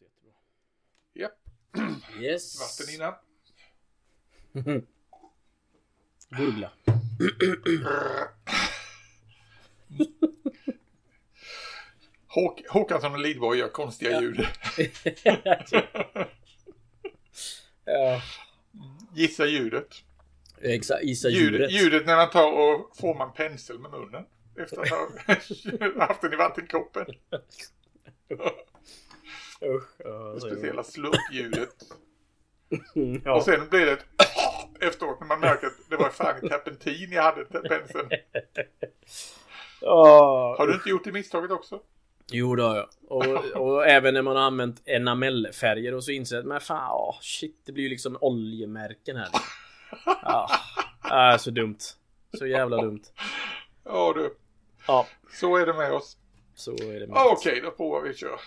låter jättebra. Japp. Yes. Vatten innan. Gurgla. Håk Håkansson och Lidborg gör konstiga ljud. ja. Gissa ljudet. Exakt, gissa Ljud, djuret. ljudet när man tar och formar en pensel med munnen. Efter att ha haft den i vattenkoppen. Usch. Ja, Det speciella slurpljudet. ja. Och sen blir det ett efteråt när man märker att det var fan terpentin jag hade penseln. Ja. Har du inte gjort det misstaget också? Jo det har jag. Och, och även när man har använt enamellfärger och så inser jag att men fan, åh, shit, det blir ju liksom oljemärken här. Ja, ah, så dumt. Så jävla dumt. Ja du, Ja, så är det med oss. så är det med. Okej, då provar vi att köra.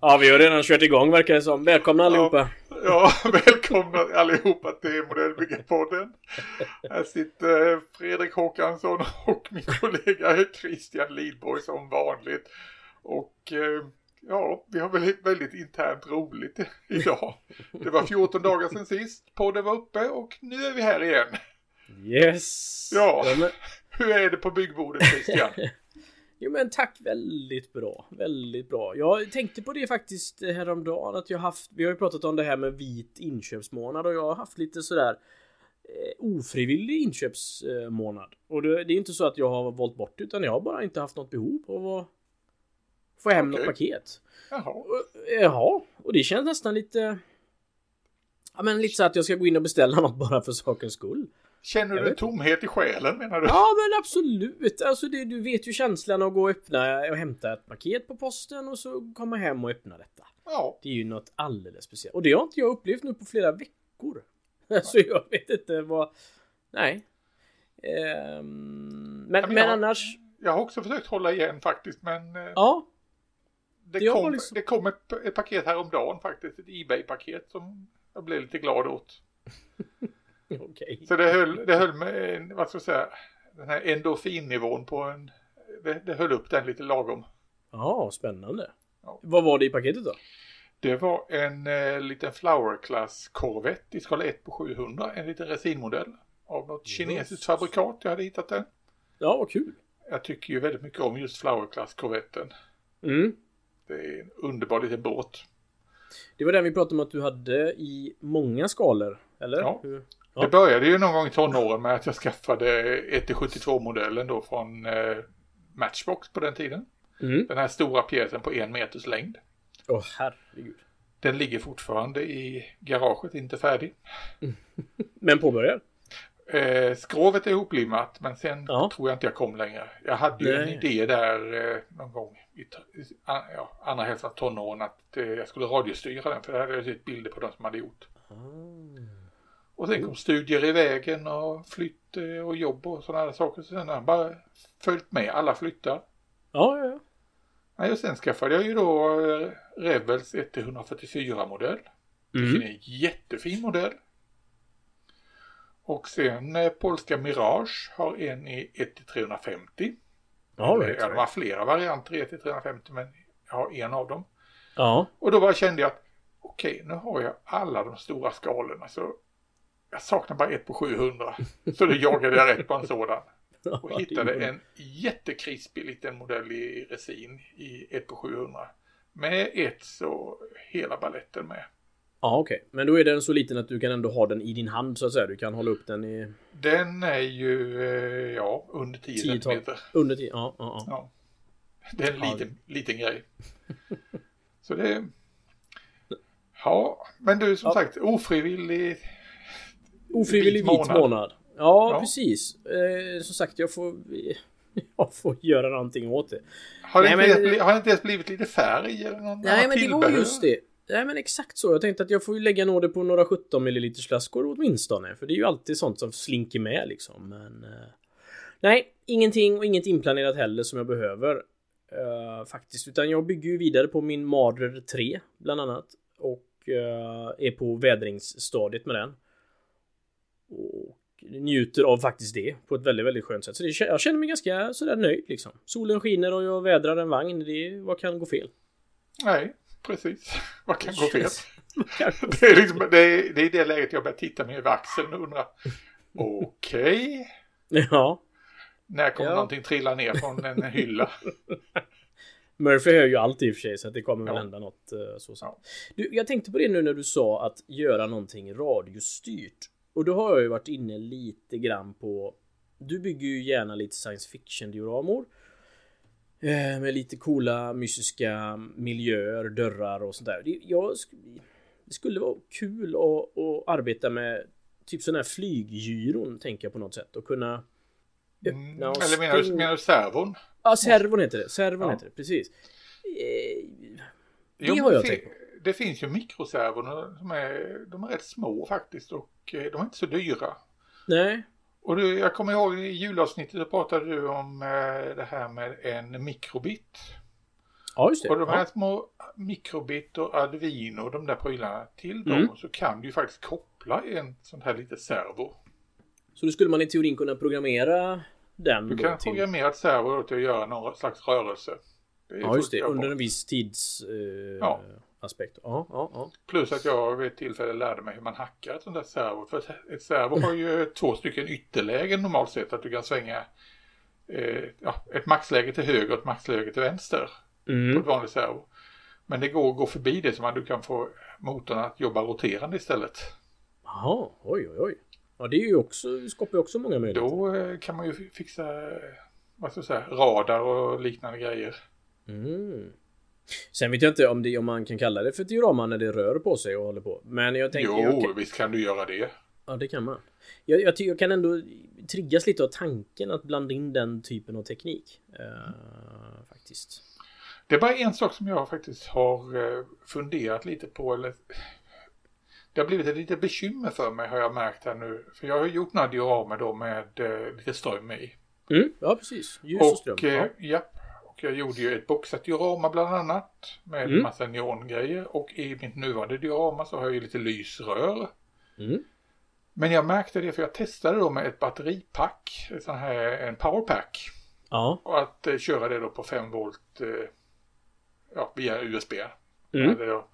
Ja, vi har redan kört igång verkar det som. Välkomna allihopa. Ja, välkomna allihopa till Modellbyggarpodden. Här sitter eh, Fredrik Håkansson och min kollega Christian Lidborg som vanligt. Och eh, ja, vi har väldigt, väldigt internt roligt idag. Det var 14 dagar sedan sist podden var uppe och nu är vi här igen. Yes. Ja. men, Hur är det på byggbordet Christian? jo men tack, väldigt bra. Väldigt bra. Jag tänkte på det faktiskt häromdagen att jag haft, vi har ju pratat om det här med vit inköpsmånad och jag har haft lite sådär eh, ofrivillig inköpsmånad. Och det, är inte så att jag har valt bort utan jag har bara inte haft något behov av att få hem något Okej. paket. Jaha, Och, Jaha, och det känns nästan lite... Ja men lite så att jag ska gå in och beställa något bara för sakens skull. känner Jag du tomhet i själen menar du? Ja men absolut! Alltså det, du vet ju känslan att gå och öppna och hämta ett paket på posten och så komma hem och öppna detta. Ja, Det är ju något alldeles speciellt. Och det har inte jag upplevt nu på flera veckor. Så jag vet inte vad... Nej. Ehm, men, Ja, men men jag- annars... jag har också försökt hålla igen faktiskt men eh, Ja. Det, Det kom, liksom- det kom ett, ett paket häromdagen faktiskt, ett Ebay-paket som jag blev lite glad åt. Okej. Så det höll, det höll med, vad ska jag säga, den här endorfinnivån på en, det, det höll upp den lite lagom. Ja, spännande. Ja. Vad var det i paketet då? Det var en eh, liten Flower Class Corvette i skala 1 på 700, en liten resinmodell av något kinesiskt fabrikat. Jag hade hittat den. Ja, vad kul. Jag tycker ju väldigt mycket om just Flower Class Corvetten. Mm. Det är en underbar liten båt. Det var den vi pratade om att du hade i många skalor, eller? Ja. Hur? Ja. Det började ju någon gång i tonåren med att jag skaffade 1-72-modellen då från eh, Matchbox på den tiden. Mm. Den här stora pjäsen på en meters längd. Åh herregud. Den ligger fortfarande i garaget, inte färdig. Men påbörjad? Eh, skrovet är ihoplimmat men sen Ja. tror jag inte jag kom längre. Jag hade ju en Nej. idé där eh, någon gång i, ja, andra hälften av tonåren att eh, jag skulle radiostyra den för det hade jag sett bilder på de som hade gjort. Ah. Och sen kom studier i vägen och flytt eh, och jobb och sådana här saker. Så sen har jag bara följt med alla flyttar. Ja, ja, ja. Nej, och sen skaffade jag ju då eh, Revels 144 modell. Mm. Det är en jättefin modell. Och sen polska Mirage har en i 1-350. All Eh, right, ja, all de har right. flera varianter i 1-350 men jag har en av dem. Ja. Och då bara kände jag att okej, nu har jag alla de stora skalorna så jag saknar bara ett på 700. Så då jagade jag rätt på en sådan. Och det hittade en jättekrispig liten modell i resin i 1 på 700. Med ett så hela balletten med. Ja, okej. Men då är den så liten att du kan ändå ha den i din hand så att säga. Du kan hålla upp den i Den är ju, eh, ja, under 10 10 12 centimeter. Under 10. Ja, ja, ja. Det är en liten, liten grej. Så det... Ja, men du som Ja. sagt, ofrivillig... Ofrivillig Vit månad. månad. Ja, Ja. precis. Eh, som sagt, jag får... Jag får göra någonting åt det. Har det, Nej, inte, men- ens har det inte ens blivit lite färg eller någon Nej, men det var just det. Nej, men exakt så. Jag tänkte att jag får ju lägga en order på några 17 ml flaskor åtminstone. För det är ju alltid sånt som slinker med liksom. Men... Eh, nej, ingenting och inget inplanerat heller som jag behöver. Uh, faktiskt. Utan jag bygger ju vidare på min Marder 3 bland annat. Och uh, är på vädringsstadiet med den. Och njuter av faktiskt det på ett väldigt, väldigt skönt sätt. Så det, jag känner mig ganska sådär nöjd liksom. Solen skiner och jag vädrar en vagn. Det, vad kan gå fel? Nej, precis. Vad kan gå fel? det, är liksom, det, är, det är det läget jag börjar titta mig över axeln och undra. Okej. Okay. Ja. När kommer ja. någonting trilla ner från en hylla? Murphy hör ju alltid i och för sig så att det kommer ja. väl hända något uh, så. Ja. Du, jag tänkte på det nu när du sa att göra någonting radiostyrt. Och då har jag ju varit inne lite grann på Du bygger ju gärna lite science fiction dioramor eh, Med lite coola mystiska miljöer, dörrar och sånt där. Det, jag, det skulle vara kul att, att arbeta med typ sådana här flyggyron tänker jag på något sätt och kunna Mm, eller menar du, menar du servon? Ja, servon heter det. Servon ja. heter det, precis. Eh, det jo, har jag tänkt på. Det finns ju mikroservon som är, de är rätt små faktiskt och eh, de är inte så dyra. Nej. Och du, jag kommer ihåg i julavsnittet så pratade du om eh, det här med en mikrobit. Ja, just det. Och de här ja. små mikrobit och Arduino, de där prylarna, till dem mm. så kan du ju faktiskt koppla en sån här lite servo. Så då skulle man i teorin kunna programmera den Du kan till... programmera ett servo till att göra någon slags rörelse. ja, just det. Under en viss tids... Eh, ja. Aspekt. Ja, ja, ja. Plus att jag vid ett tillfälle lärde mig hur man hackar ett sånt där servo. För ett servo har ju två stycken ytterlägen normalt sett. Att du kan svänga eh, ja, ett maxläge till höger och ett maxläge till vänster. Mm. På ett vanligt servo. Men det går att gå förbi det så att du kan få motorn att jobba roterande istället. Jaha, oj oj oj. Ja, det är ju också, skapar ju också många möjligheter. Då eh, kan man ju fixa, vad ska jag säga, radar och liknande grejer. Mm. Sen vet jag inte om, det, om man kan kalla det för diorama när det rör på sig och håller på. Men jag tänker... Jo, jag kan... visst kan du göra det. Ja, det kan man. Jag, jag, jag kan ändå triggas lite av tanken att blanda in den typen av teknik. Uh, faktiskt. Det är bara en sak som jag faktiskt har uh, funderat lite på. Eller det har blivit ett litet bekymmer för mig har jag märkt här nu. För jag har gjort några dioramer då med eh, lite ström i. Mm, ja, precis. Ljus och, och ström. Eh, ja. ja. Och jag gjorde ju ett boxat diorama bland annat. Med mm. massa neongrejer. Och i mitt nuvarande diorama så har jag ju lite lysrör. Mm. Men jag märkte det för jag testade då med ett batteripack. Ett sån här, en powerpack. Ja. Och att eh, köra det då på 5 volt eh, ja, via USB. Mm. Då,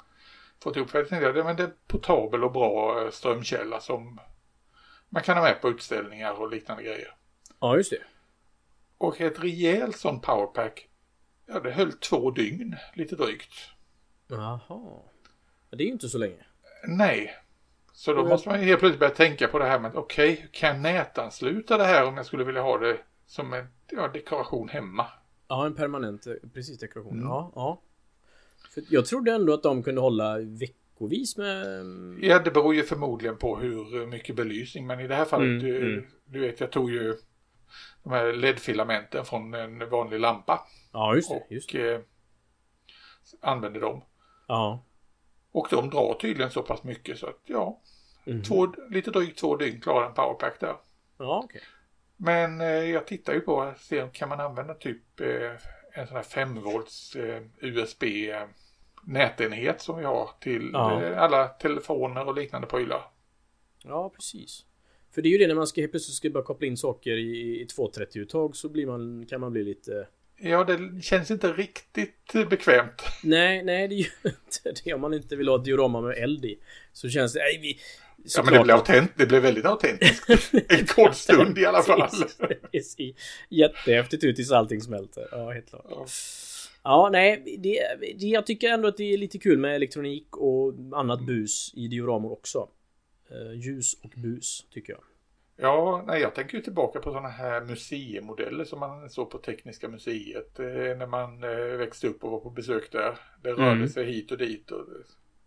fått ihop. För jag tänkte att det är portabel och bra eh, strömkälla som man kan ha med på utställningar och liknande grejer. Ja, just det. Och ett rejält sån powerpack, ja det höll två dygn, lite drygt. Jaha. Det är ju inte så länge. Nej. Så då måste man helt plötsligt börja tänka på det här med okej, okay, kan jag nätansluta det här om jag skulle vilja ha det som en ja, dekoration hemma? Ja, en permanent, eh, precis dekoration. Mm. Ja, ja. För jag trodde ändå att de kunde hålla veckovis med... Ja, det beror ju förmodligen på hur mycket belysning. Men i det här fallet, mm, du, mm. du vet, jag tog ju de här LED-filamenten från en vanlig lampa. Ja, just det. Just det. Och eh, använde dem. Ja. Och de drar tydligen så pass mycket så att ja, mm. två, lite drygt två dygn klarar en powerpack där. Ja. Okay. Men eh, jag tittar ju på att se kan man använda typ eh, en sån här 5 volts eh, USB eh, nätenhet som vi har till ja. eh, alla telefoner och liknande prylar. Ja, precis. För det är ju det när man ska helt plötsligt ska börja koppla in saker i, i 230-uttag så blir man, kan man bli lite... Ja, det känns inte riktigt bekvämt. Nej, nej det ju inte det. Om man inte vill ha ett diorama med eld i. Så känns det... Nej, vi, ja, men det blev, autent, det blev väldigt autentiskt. en kort stund i alla fall. det ser jättehäftigt ut tills allting smälter. Ja, helt klart. Ja. Ja, nej, det, det, jag tycker ändå att det är lite kul med elektronik och annat bus i dioramor också. Uh, ljus och bus, tycker jag. Ja, nej, jag tänker ju tillbaka på sådana här museimodeller som man såg på Tekniska museet eh, när man eh, växte upp och var på besök där. Det rörde mm. sig hit och dit och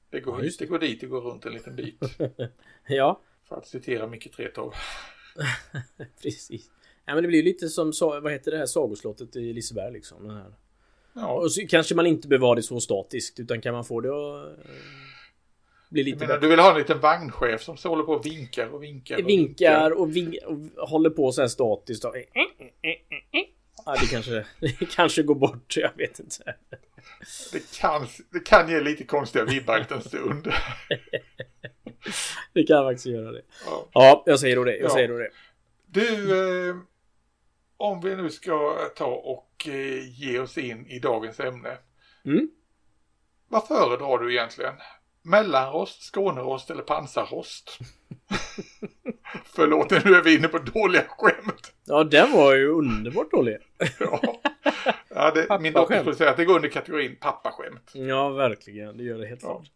det går, ja, hit, det. går dit, det går runt en liten bit. ja. För att citera Micke Tretow. Precis. Ja, men det blir lite som, vad heter det här sagoslottet i Liseberg liksom. Den här Ja. Och så kanske man inte behöver det så statiskt utan kan man få det att eh, bli lite menar, Du vill ha en liten vagnchef som håller på och vinkar och vinkar. Och vinkar och, vink och håller på så här statiskt. Och... Ja, det kanske, det kanske går bort, jag vet inte. Det kan, det kan ge lite konstiga vibbar en stund. det kan faktiskt göra det. Ja, ja jag säger då det. Jag Ja. säger då det. Du, eh, om vi nu ska ta och eh, ge oss in i dagens ämne. Mm. Vad föredrar du egentligen? Mellanrost, Skånerost eller pansarrost? Förlåt, nu är vi inne på dåliga skämt. Ja, den var ju underbart dålig. Ja. Ja, det, min dotter skulle säga att det går under kategorin pappaskämt. Ja, verkligen. Det gör det helt Ja. klart.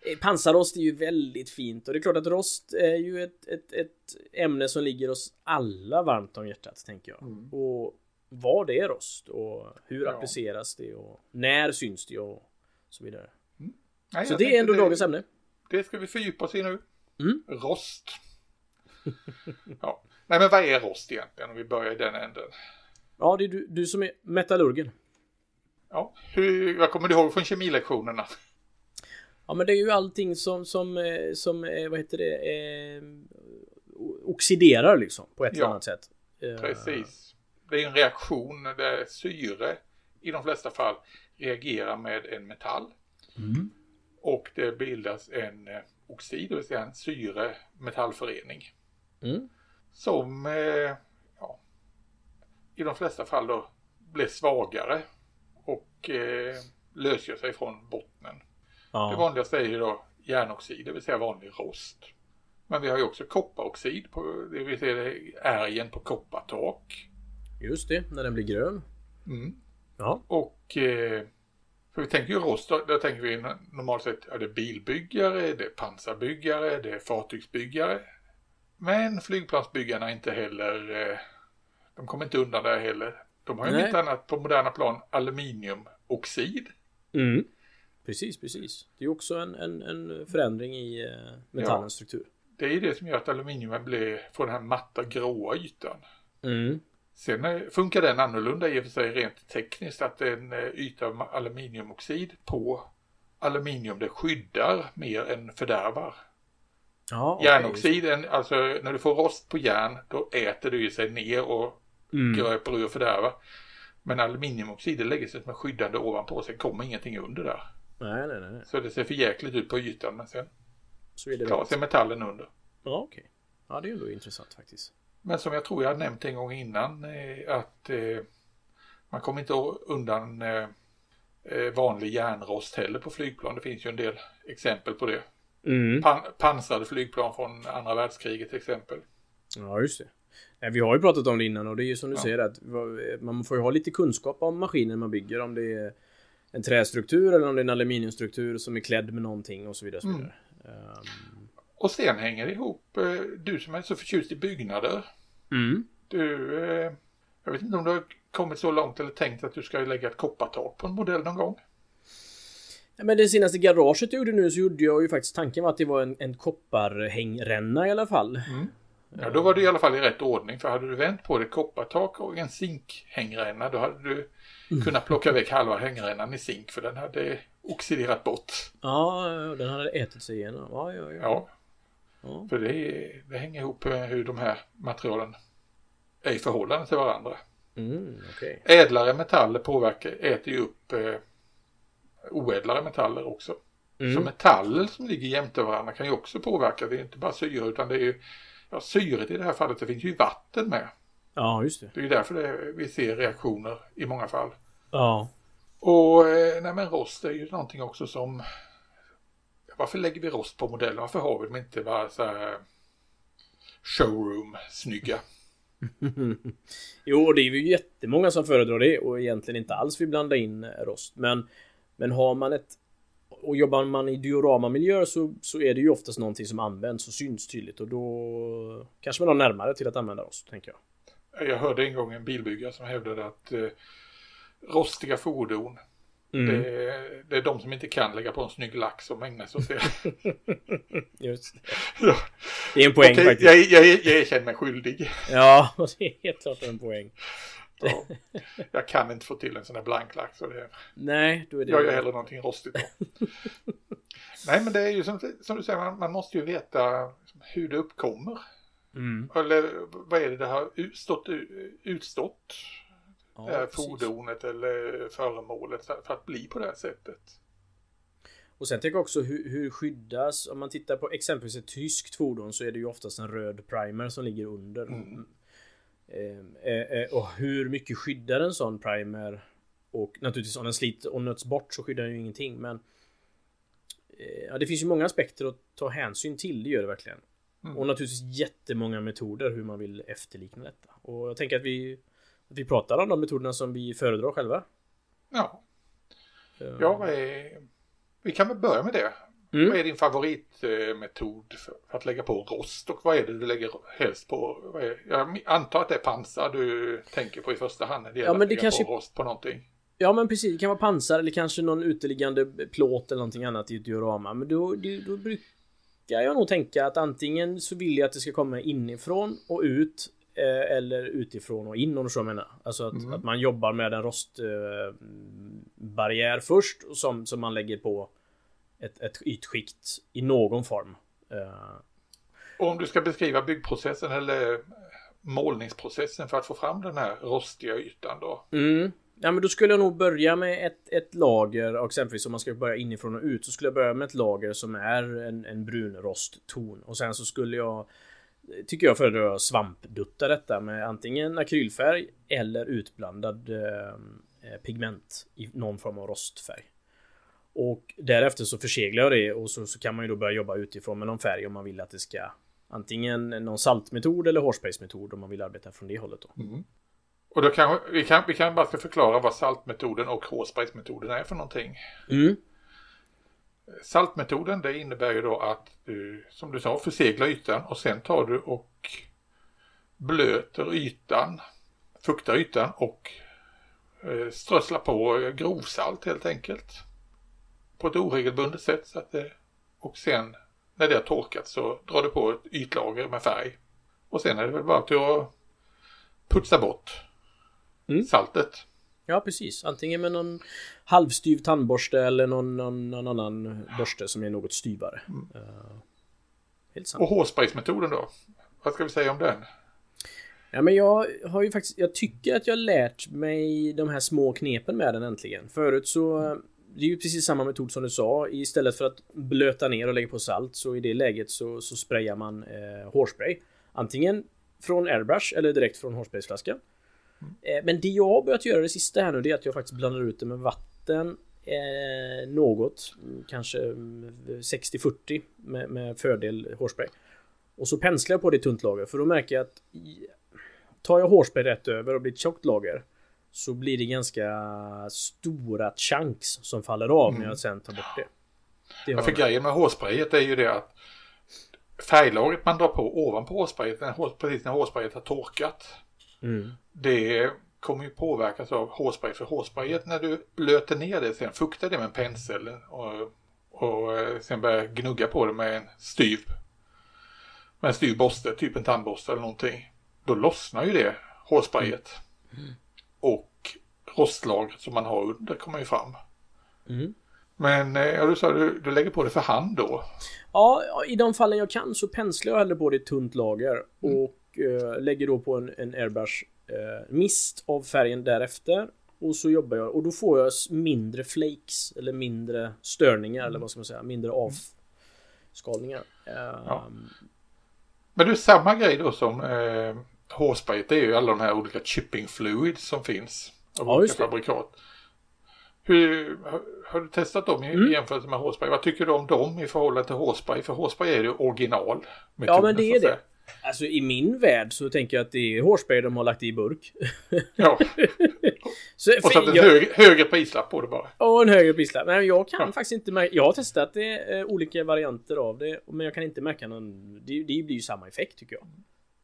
Eh, Pansarrost är ju väldigt fint och det är klart att rost är ju ett, ett, ett ämne som ligger oss alla varmt om hjärtat, tänker jag. Mm. Och vad är rost och hur Ja. appliceras det och när syns det och så vidare. Nej, Så det är ändå dagens ämne. Det ska vi fördjupa oss i nu. Mm. Rost. ja. Nej, men vad är rost egentligen? Om vi börjar i den änden. Ja, det är du, du som är metallurgen. Ja, hur, vad kommer du ihåg från kemilektionerna? Ja, men det är ju allting som, som, eh, som eh, vad heter det, eh, oxiderar liksom på ett eller Ja. annat sätt. Eh, Precis. Det är en reaktion där syre i de flesta fall reagerar med en metall. Mm. Och det bildas en eh, oxid, det vill säga en syre-metallförening. Mm. Som eh, ja, i de flesta fall då blir svagare och eh, lösgör sig från bottnen. Det Ja. vanligaste är ju då järnoxid, det vill säga vanlig rost. Men vi har ju också kopparoxid, på, det vill säga ärgen på koppartak. Just det, när den blir grön. Mm. Ja. Och eh, för vi tänker ju rost, då, då tänker vi normalt sett, ja det är bilbyggare, det är pansarbyggare, det är fartygsbyggare. Men flygplansbyggarna inte heller, eh, de kommer inte undan där heller. De har ju Nej. inte annat på moderna plan aluminiumoxid. Mm. Precis, precis. Det är också en, en, en förändring i eh, metallens struktur. Det är det som gör att aluminiumet blir, får den här matta gråa ytan. Mm. Sen eh, funkar den annorlunda i och för sig rent tekniskt att en eh, yta av aluminiumoxid på aluminium det skyddar mer än fördärvar. Ja, okej. Järnoxiden, alltså när du får rost på järn då äter det ju sig ner och Mm. gröper ur och fördärvar. Men aluminiumoxid det lägger sig som en skyddande ovanpå, sen kommer ingenting under där. Nej, nej, nej. Så det ser för jäkligt ut på ytan men sen Så är det klarar sig metallen under. Ja, okej. Ja, det är ju ändå intressant faktiskt. Men som jag tror jag nämnt en gång innan eh, att eh, man kommer inte undan eh, vanlig järnrost heller på flygplan. Det finns ju en del exempel på det. Mm. Pan pansrade flygplan från andra världskriget till exempel. Ja, just det. Nej, Vi har ju pratat om det innan och det är ju som du Ja. säger att man får ju ha lite kunskap om maskinen man bygger. Om det är en trästruktur eller om det är en aluminiumstruktur som är klädd med någonting och så vidare. Och så Mm. vidare. Och sen hänger ihop, eh, du som är så förtjust i byggnader. Mm. Du, eh, jag vet inte om du har kommit så långt eller tänkt att du ska lägga ett koppartak på en modell någon gång. Ja, men det senaste garaget jag gjorde nu så gjorde jag ju faktiskt tanken var att det var en, en kopparhängränna i alla fall. Ja, då var det i alla fall i rätt ordning. För hade du vänt på det koppartak och en zinkhängränna då hade du kunnat plocka väck halva hängrännan i zink för den hade oxiderat bort. Ja, den hade ätit sig igenom. Ja, ja, ja. Ja, ja. för det, det hänger ihop med hur de här materialen är i förhållande till varandra. Mm, okej. Ädlare metaller påverkar, äter ju upp eh, oädlare metaller också. Så Mm. metaller som ligger jämte varandra kan ju också påverka. Det är inte bara syre utan det är ju Ja, syret i det här fallet, det finns ju vatten med. Ja, just det. Det är ju därför det, vi ser reaktioner i många fall. Ja. Och eh, nej men rost är ju någonting också som Varför lägger vi rost på modellen? Varför har vi dem inte bara så här showroom snygga? jo, det är ju jättemånga som föredrar det och egentligen inte alls vill blanda in eh, rost. Men, men har man ett och jobbar man i dioramamiljöer så, så är det ju oftast någonting som används och syns tydligt och då kanske man har närmare till att använda rost, tänker jag. Jag hörde en gång en bilbyggare som hävdade att eh, rostiga fordon Mm. det, det är de som inte kan lägga på en snygg lack som ägnar sig åt det. Just det. ja. det är en poäng Okej, faktiskt. jag, jag, jag erkänner mig skyldig. Ja, det är helt klart en poäng. Ja. Jag kan inte få till en sån här blanklack så det, Nej, då är det... jag gör hellre någonting rostigt då. Nej men det är ju som, som du säger, man, man måste ju veta hur det uppkommer. Mm. Eller vad är det det har ut- stått, utstått ja, det här fordonet eller föremålet för att bli på det här sättet. Och sen tänker jag också hur, hur skyddas, om man tittar på exempelvis ett tyskt fordon så är det ju oftast en röd primer som ligger under. Mm. Eh, eh, eh, och hur mycket skyddar en sån primer? Och naturligtvis om den slits och nöts bort så skyddar den ju ingenting men eh, Ja det finns ju många aspekter att ta hänsyn till, det gör det verkligen. Mm. Och naturligtvis jättemånga metoder hur man vill efterlikna detta. Och jag tänker att vi, vi pratar om de metoderna som vi föredrar själva. Ja. Ja, är vi kan väl börja med det. Mm. Vad är din favoritmetod för att lägga på rost och vad är det du lägger helst på? Jag antar att det är pansar du tänker på i första hand när det gäller ja, men det att lägga kanske... på rost på någonting. Ja men precis, det kan vara pansar eller kanske någon uteliggande plåt eller någonting annat i ett diorama. Men då, då, då brukar jag nog tänka att antingen så vill jag att det ska komma inifrån och ut eh, eller utifrån och in om du så menar. Alltså att, mm. att man jobbar med en rostbarriär eh, först som, som man lägger på ett, ett ytskikt i någon form. Uh. Om du ska beskriva byggprocessen eller målningsprocessen för att få fram den här rostiga ytan då? Mm. Ja men då skulle jag nog börja med ett, ett lager, och exempelvis om man ska börja inifrån och ut, så skulle jag börja med ett lager som är en, en brunrostton. Och sen så skulle jag Tycker jag föredrar svampdutta detta med antingen akrylfärg eller utblandad eh, pigment i någon form av rostfärg. Och därefter så förseglar jag det och så, så kan man ju då börja jobba utifrån med någon färg om man vill att det ska Antingen någon saltmetod eller hårspraysmetod om man vill arbeta från det hållet då. Mm. Och då kan vi, kan vi kan bara ska förklara vad saltmetoden och hårspraysmetoden är för någonting. Mm. Saltmetoden det innebär ju då att du som du sa förseglar ytan och sen tar du och blöter ytan, fuktar ytan och eh, strösslar på grovsalt helt enkelt på ett oregelbundet sätt. Så att det, och sen när det har torkat så drar du på ett ytlager med färg. Och sen är det väl bara att putsa bort mm. saltet. Ja precis, antingen med någon halvstyv tandborste eller någon, någon, någon annan borste som är något styvare. Mm. Uh, helt sant. Och hårspraysmetoden då? Vad ska vi säga om den? Ja men jag har ju faktiskt, jag tycker att jag lärt mig de här små knepen med den äntligen. Förut så det är ju precis samma metod som du sa. Istället för att blöta ner och lägga på salt så i det läget så, så sprayar man eh, hårspray. Antingen från airbrush eller direkt från hårspraysflaskan. Mm. Men det jag har börjat göra det sista här nu det är att jag faktiskt blandar ut det med vatten eh, något. Kanske 60-40 med, med fördel hårspray. Och så penslar jag på det tunt lager för då märker jag att tar jag hårspray rätt över och blir ett tjockt lager så blir det ganska stora chunks som faller av mm. när jag sen tar bort det. det ja, för grejen med hårsprayet är ju det att färglagret man drar på ovanpå hårsprayet, precis när hårsprayet har torkat. Mm. Det kommer ju påverkas av hårspray. För hårsprayet när du blöter ner det sen, fuktar det med en pensel och, och eh, sen börjar gnugga på det med en styv med en styv borste, typ en tandborste eller någonting. Då lossnar ju det hårsprayet. Mm och rostlagret som man har under kommer ju fram. Mm. Men eh, ja, du sa du, du lägger på det för hand då? Ja, i de fallen jag kan så penslar jag hellre på det i tunt lager mm. Och eh, lägger då på en, en airbrush eh, mist av färgen därefter. Och så jobbar jag och då får jag mindre flakes eller mindre störningar mm. eller vad ska man säga, mindre avskalningar. Ja. Um, Men du, samma grej då som eh, hårsprayet är ju alla de här olika chipping fluids som finns. Av ja, olika fabrikat. Hur, har du testat dem i mm. jämförelse med hårspray? Vad tycker du om dem i förhållande till hårspray? För hårspray är ju original. Ja men det är det. Alltså i min värld så tänker jag att det är hårspray de har lagt i burk. Ja. så, och satt en jag... hög, högre prislapp på det bara. Och en högre prislapp. Men jag kan ja. faktiskt inte märka. Jag har testat det, eh, olika varianter av det. Men jag kan inte märka någon. Det, det blir ju samma effekt tycker jag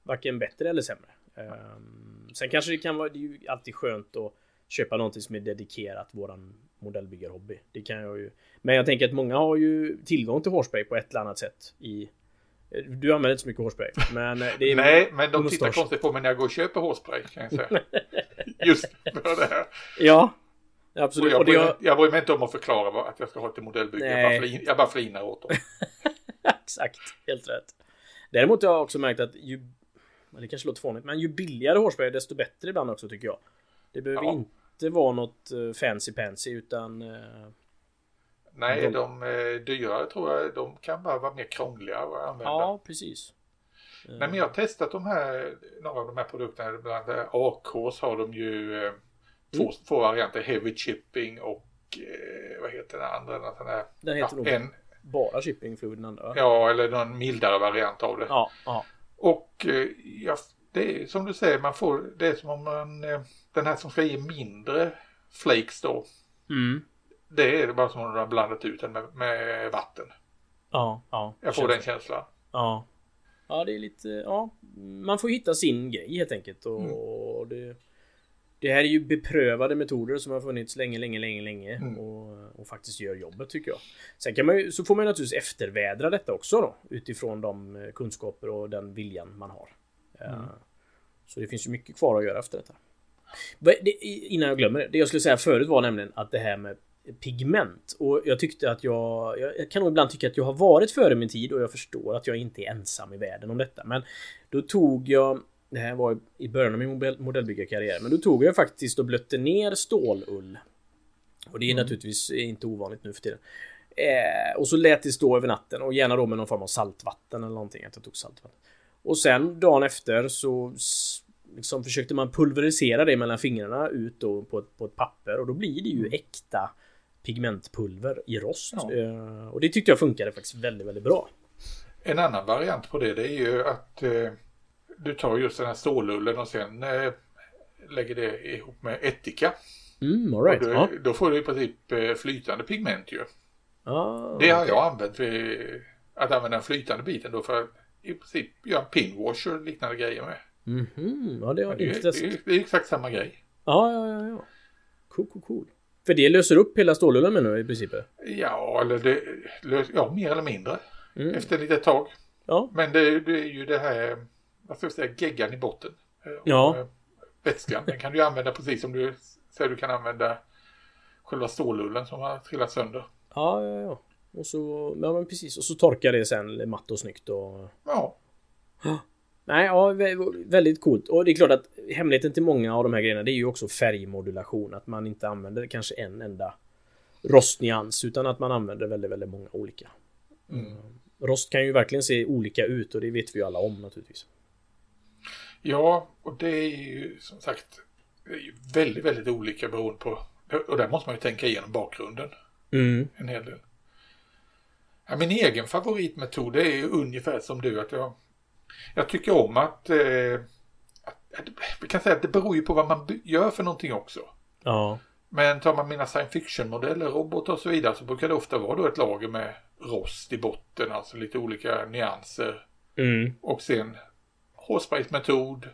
varken bättre eller sämre. Um, sen kanske det kan vara, det är ju alltid skönt att köpa någonting som är dedikerat våran modellbyggarhobby. Det kan jag ju. Men jag tänker att många har ju tillgång till hårspray på ett eller annat sätt i du använder inte så mycket hårspray. Men det är Nej, men de tittar konstigt på mig när jag går och köper hårspray. Kan jag säga. Just för det här. Ja, absolut. Och jag, bryr, jag bryr mig inte om att förklara att jag ska ha till modellbygge. Jag bara, flin, jag bara flinar åt dem. Exakt, helt rätt. Däremot har jag också märkt att ju det kanske låter fånigt, men ju billigare hårspray desto bättre ibland också tycker jag. Det behöver Ja. inte vara något eh, fancy pansy utan... Nej, De- de, eh, dyrare tror jag, de kan bara vara mer krångliga att använda. Ja, precis. Nej, men jag har testat de här, några av de här produkterna. Bland annat AKs har de ju eh, två, Mm. två varianter. Heavy chipping och eh, vad heter den andra? Sån här, Den heter ja, en, bara shipping fluid den andra ja, eller någon mildare variant av det. Ja, ja. Och eh, ja, det är som du säger, man får, det är som om man, eh, den här som ska ge mindre flakes då. Mm. Det är bara som om du har blandat ut den med, med vatten. Ja, ja. Jag får den känslan. Ja. Ja, det är lite... Ja. Man får hitta sin grej helt enkelt. Och Mm. det, det här är ju beprövade metoder som har funnits länge, länge, länge, länge. Mm. Och, och faktiskt gör jobbet tycker jag. Sen kan man ju, så får man ju naturligtvis eftervädra detta också då. Utifrån de eh, kunskaper och den viljan man har. Eh, Mm. Så det finns ju mycket kvar att göra efter detta. Det- Innan jag glömmer det. Det jag skulle säga förut var nämligen att det här med pigment. Och jag tyckte att jag... Jag kan nog ibland tycka att jag har varit före min tid och jag förstår att jag inte är ensam i världen om detta. Men då tog jag... Det här var i början av min modell, modellbyggarkarriär. Men då tog jag faktiskt och blötte ner stålull. Och det är naturligtvis inte ovanligt nu för tiden. Eh, och så lät det stå över natten och gärna då med någon form av saltvatten eller någonting. Att jag tog saltvatten. Och sen dagen efter så liksom försökte man pulverisera det mellan fingrarna ut då på ett, på ett papper och då blir det ju äkta pigmentpulver i rost. Ja. Eh, och det tyckte jag funkade faktiskt väldigt, väldigt bra. En annan variant på det, det är ju att eh, du tar just den här stålullen och sen eh, lägger det ihop med ättika. Mm, alright. Och då, Ja. då får du i princip eh, flytande pigment ju. Ah, Det har jag använt vid att använda den flytande biten då för att i princip göra en pinwash och liknande grejer med. Mhm, ja det har jag är, inte det, testat. är, det är exakt samma grej. Ja, ja, ja, ja. Cool, cool, cool. För det löser upp hela stålullen nu i princip? Ja, eller det, ja, mer eller mindre. Mm. Efter ett litet tag. Ja. Men det, det är ju det här, vad ska jag säga, geggan i botten. Eh, Ja. eh, Vätskan, den kan du använda precis som du säger du kan använda själva stålullen som har trillat sönder. Ja, ja, ja. Och så, ja men precis. Och så torkar det sen matt och snyggt och... Ja, Nej, ja, vä- väldigt coolt. Och det är klart att hemligheten till många av de här grejerna det är ju också färgmodulation. Att man inte använder kanske en enda rostnyans utan att man använder väldigt, väldigt många olika. Mm. Rost kan ju verkligen se olika ut och det vet vi ju alla om naturligtvis. ja och det är ju som sagt väldigt, väldigt olika beroende på och där måste man ju tänka igenom bakgrunden Mm. en hel del. Ja, min egen favoritmetod är ju ungefär som du att jag jag tycker om att, eh, att, vi kan säga att det beror ju på vad man gör för någonting också. Ja. Men tar man mina science fiction-modeller, robotar och så vidare så brukar det ofta vara då ett lager med rost i botten, alltså lite olika nyanser. Mm. Och sen hårspraysmetod,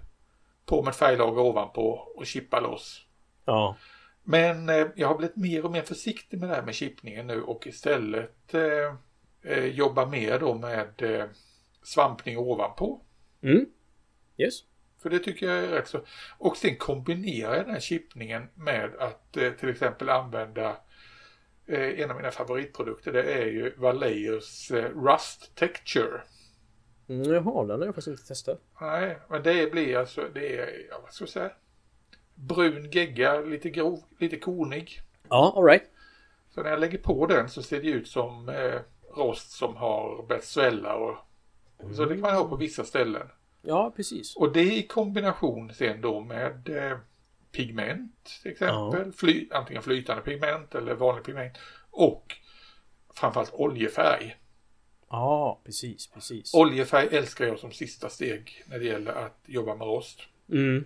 på med ett färglager ovanpå och chippa loss. Ja. Men eh, jag har blivit mer och mer försiktig med det här med chippningen nu och istället eh, eh, jobba mer då med eh, svampning ovanpå. Mm. Yes. För det tycker jag är rätt så. Och sen kombinerar jag den här chippningen med att eh, till exempel använda eh, en av mina favoritprodukter. Det är ju Valleys eh, Rust Texture. Mm, jaha, den har jag faktiskt inte testat. Nej, men det blir alltså, det är, ja, vad ska jag säga? Brun gegga, lite grov, lite kornig. Ja, alright. Så när jag lägger på den så ser det ut som eh, rost som har börjat svälla och så det kan man ha på vissa ställen. Ja, precis. Och det i kombination sen då med eh, pigment till exempel. Fly, antingen flytande pigment eller vanlig pigment. Och framförallt oljefärg. Ja, precis, precis. Oljefärg älskar jag som sista steg när det gäller att jobba med rost. Mm.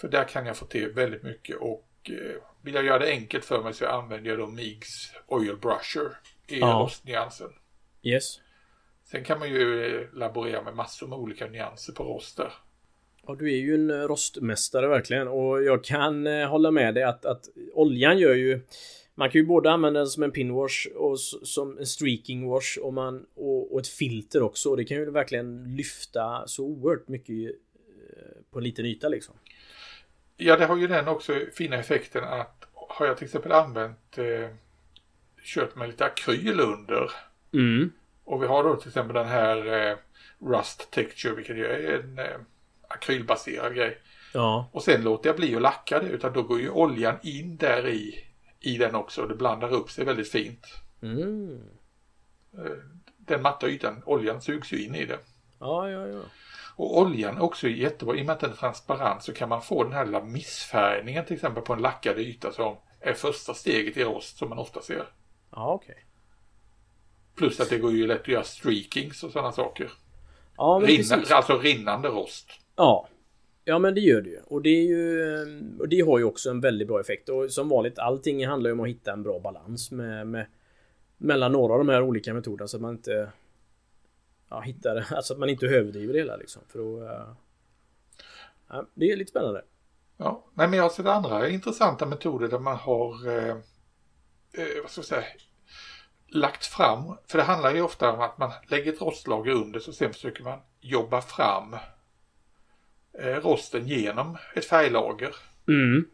För där kan jag få till väldigt mycket och eh, vill jag göra det enkelt för mig så använder jag då Migs Oil Brusher i Ja. rostnyansen. Yes. Sen kan man ju eh, laborera med massor med olika nyanser på rost där. Ja, du är ju en eh, rostmästare verkligen och jag kan eh, hålla med dig att, att oljan gör ju man kan ju både använda den som en pinwash och som en streaking wash och, man, och, och ett filter också. Och det kan ju verkligen lyfta så oerhört mycket på en liten yta liksom. Ja, det har ju den också fina effekten att har jag till exempel använt eh, kört med lite akryl under Mm. Och vi har då till exempel den här eh, Rust Texture vilket är en eh, akrylbaserad grej. Ja. Och sen låter jag bli att lacka det utan då går ju oljan in där i, i den också. Det blandar upp sig väldigt fint. Mm. Eh, den matta ytan, oljan sugs ju in i det. Ja, ja, ja. Och oljan är också jättebra. I och med att den är transparent så kan man få den här lilla missfärgningen till exempel på en lackad yta som är första steget i rost som man ofta ser. Ja, okej. Okay. Plus att det går ju lätt att göra streakings och sådana saker. Ja, men Rinna, precis. Alltså rinnande rost. Ja. Ja men det gör det ju. Och det är ju... Och det har ju också en väldigt bra effekt. Och som vanligt, allting handlar ju om att hitta en bra balans med, med mellan några av de här olika metoderna så att man inte ja, hittar, alltså att man inte överdriver det hela liksom. För då, uh, ja, det är lite spännande. Ja, nej men jag har sett andra intressanta metoder där man har eh, eh, vad ska jag säga, lagt fram, för det handlar ju ofta om att man lägger ett rostlager under så sen försöker man jobba fram eh, rosten genom ett färglager. Mm.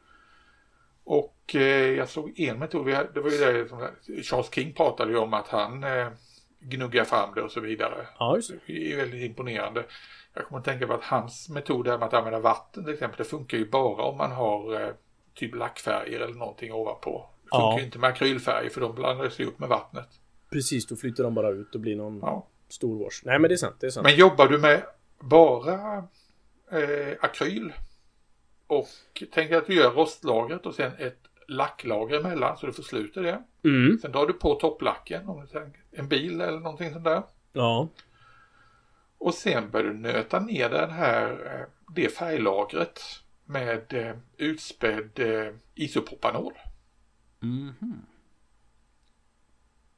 Och eh, jag såg en metod, det var ju det som Charles King pratade ju om att han eh, gnuggar fram det och så vidare. Ja, just det. det är väldigt imponerande. Jag kommer att tänka på att hans metod här med att använda vatten till exempel, det funkar ju bara om man har eh, typ lackfärger eller någonting ovanpå. Funkar ju inte med akrylfärger för de blandar sig upp med vattnet. Precis, då flyter de bara ut och blir någon ja. stor wash. Nej men det är sant, det är sant. Men jobbar du med bara eh, akryl och tänk att du gör rostlagret och sen ett lacklager emellan så du får slut i det. Mm. Sen drar du på topplacken, om det är en bil eller någonting sånt där. Ja. Och sen börjar du nöta ner den här, eh, det färglagret med eh, utspädd eh, isopropanol. Mm.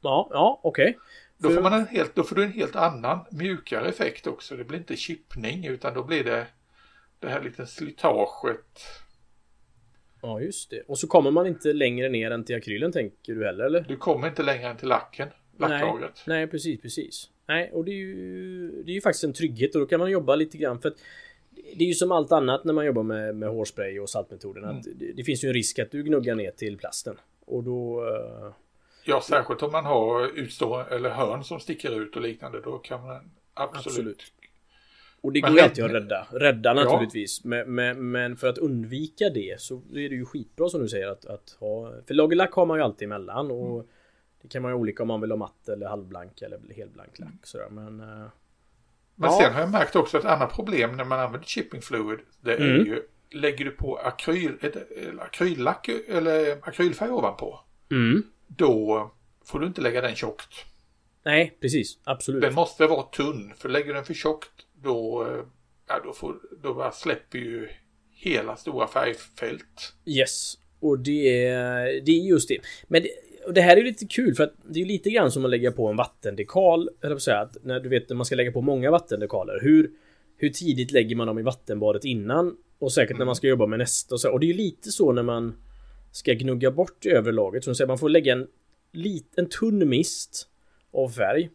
Ja, ja okej. Okay. Då, får man en helt, då får du en helt annan mjukare effekt också. Det blir inte chippning utan då blir det det här lite slitaget. Ja just det. Och så kommer man inte längre ner än till akrylen tänker du heller eller? Du kommer inte längre än till lacken. Lacklagret. Nej, nej precis, precis. Nej, och det är ju Det är ju faktiskt en trygghet och då kan man jobba lite grann för att Det är ju som allt annat när man jobbar med, med hårspray och saltmetoden mm. att det, det, finns ju en risk att du gnuggar ner till plasten. Och då uh... Ja, särskilt om man har utstå eller hörn som sticker ut och liknande. Då kan man absolut, absolut. Och det går ju alltid att rädda. Rädda naturligtvis. Ja. Men, men, men, för att undvika det så är det ju skitbra som du säger att, att ha... För lagerlack har man ju alltid emellan och mm. Det kan man ju olika om man vill ha matt eller halvblank eller helblank lack sådär men... Uh, men ja. sen har jag märkt också ett annat problem när man använder chipping fluid. Det är mm. ju Lägger du på akryl, akryllack eller akrylfärg ovanpå. Mm. Då får du inte lägga den tjockt. Nej, precis. Absolut. Den måste vara tunn. För lägger du den för tjockt då, ja, då, får, då släpper ju hela stora färgfält. Yes. Och det är, det är just det. Men det, och det här är lite kul för att det är lite grann som att lägga på en vattendekal. Eller säga, att när du vet när man ska lägga på många vattendekaler. Hur, hur tidigt lägger man dem i vattenbadet innan? Och säkert mm. när man ska jobba med nästa och så. Och det är ju lite så när man ska gnugga bort övre laget. Som säger, man får lägga en, lit, en tunn mist av färg.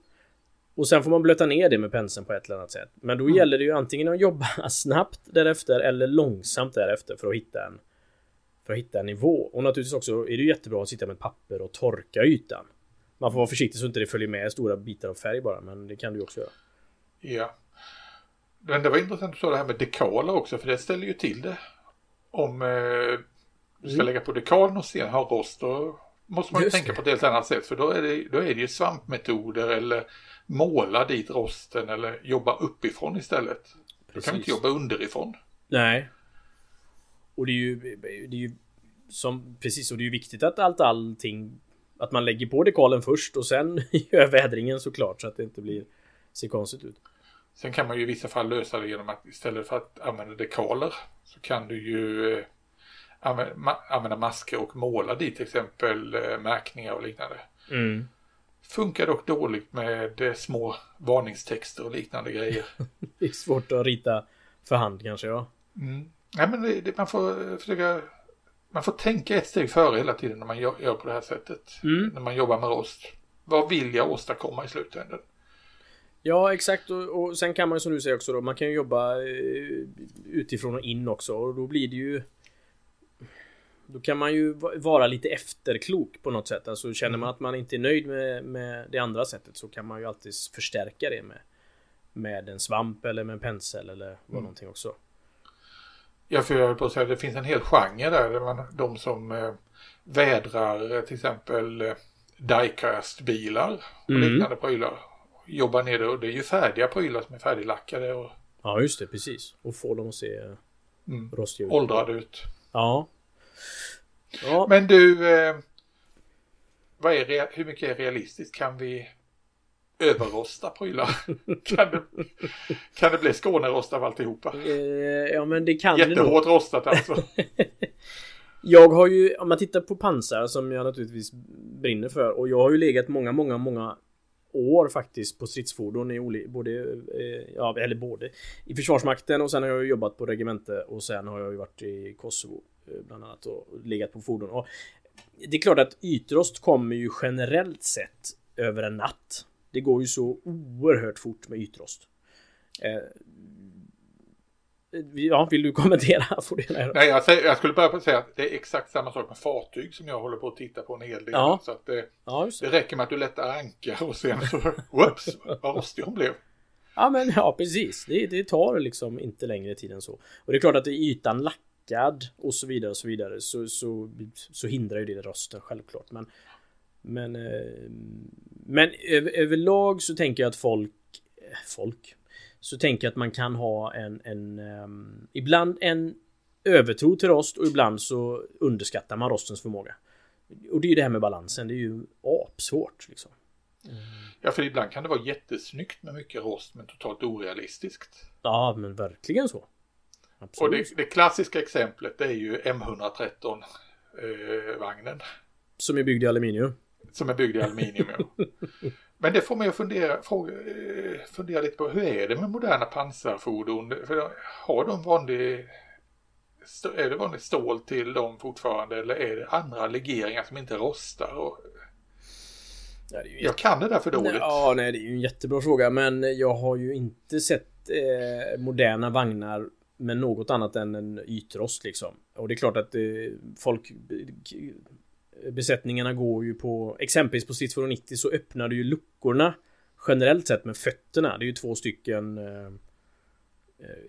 Och sen får man blöta ner det med penseln på ett eller annat sätt. Men då mm. gäller det ju antingen att jobba snabbt därefter eller långsamt därefter för att hitta en för att hitta en nivå. Och naturligtvis också är det jättebra att sitta med ett papper och torka ytan. Man får vara försiktig så inte det följer med stora bitar av färg bara, men det kan du också göra. Ja. Men det var intressant att du sa det här med dekaler också, för det ställer ju till det. Om eh, du ska mm. lägga på dekalen och sen ha rost, då måste man ju tänka det. på ett helt annat sätt. För då är, det, då är det ju svampmetoder eller måla dit rosten eller jobba uppifrån istället. Precis. Då kan inte jobba underifrån. Nej, och det är ju, det är ju som, precis, och det är ju viktigt att allt allting att man lägger på dekalen först och sen gör vädringen såklart så att det inte blir ser konstigt ut. Sen kan man ju i vissa fall lösa det genom att istället för att använda dekaler så kan du ju eh, använda, masker och måla dit till exempel eh, märkningar och liknande. Mm. Funkar dock dåligt med eh, små varningstexter och liknande grejer. det är svårt att rita för hand kanske ja. Mm. Nej, men det, det, man får försöka man får tänka ett steg före hela tiden när man gör, gör på det här sättet. Mm. När man jobbar med rost. Vad vill jag åstadkomma i slutändan? Ja, exakt. Och, och, sen kan man ju som du säger också då, man kan ju jobba eh, utifrån och in också. Och då blir det ju... Då kan man ju vara lite efterklok på något sätt. Alltså känner man att man inte är nöjd med, med det andra sättet så kan man ju alltid förstärka det med, med en svamp eller med en pensel eller vad mm. någonting också. Ja, för jag höll på att säga det finns en hel genre där. där man, de som eh, vädrar eh, till exempel eh, diecast-bilar och Mm. liknande prylar. Jobbar ner det och det är ju färdiga prylar som är färdiglackade och Ja, just det, precis. Och få dem att se mm, rostiga ut. åldrade ut. Ja. Ja, Men du, eh, vad är hur mycket är realistiskt? Kan vi överrosta prylar? kan, det, kan det bli Skånerost av alltihopa? eh, ja men det kan det nog. Jättehårt rostat alltså. Jag har ju, om man tittar på pansar som jag naturligtvis brinner för och jag har ju legat många, många, många år faktiskt på stridsfordon i både, eh, ja eller både i Försvarsmakten och sen har jag ju jobbat på regemente och sen har jag ju varit i Kosovo eh, bland annat och legat på fordon. Och det är klart att ytrost kommer ju generellt sett över en natt. Det går ju så oerhört fort med ytrost. Eh, Ja, vill du kommentera? Får du gärna. Nej, jag, säger, jag skulle bara säga att det är exakt samma sak med fartyg som jag håller på att titta på en hel del. Ja. Så att det, Ja, det. det räcker med att du lättar ankar och sen så, whoops, vad rostig hon blev. Ja men ja precis. Det, det tar liksom inte längre tid än så. Och det är klart att är ytan lackad och så vidare och så vidare så, så, så hindrar ju det rösten självklart. Men men, eh, men över, överlag så tänker jag att folk folk så tänker jag att man kan ha en, en ehm, ibland en övertro till rost och ibland så underskattar man rostens förmåga. Och det är ju det här med balansen. Det är ju apsvårt liksom. Ja, för ibland kan det vara jättesnyggt med mycket rost men totalt orealistiskt. Ja men verkligen så. Och Absolut. det, det klassiska exemplet det är ju M113 eh, Som är byggd i aluminium. som är byggd i aluminium. ja. Men det får mig att fundera, fråga, eh, fundera lite på hur är det med moderna pansarfordon? För har de vanlig, är det vanligt stål till dem fortfarande eller är det andra legeringar som inte rostar? Och Ja, ju jag kan det där för dåligt. Ja, nej, det är ju en jättebra fråga, men jag har ju inte sett eh, moderna vagnar med något annat än en ytrost liksom. Och det är klart att eh, folk... Besättningarna går ju på... Exempelvis på stridsfordon 90 så öppnar du ju luckorna generellt sett med fötterna. Det är ju två stycken eh, eh,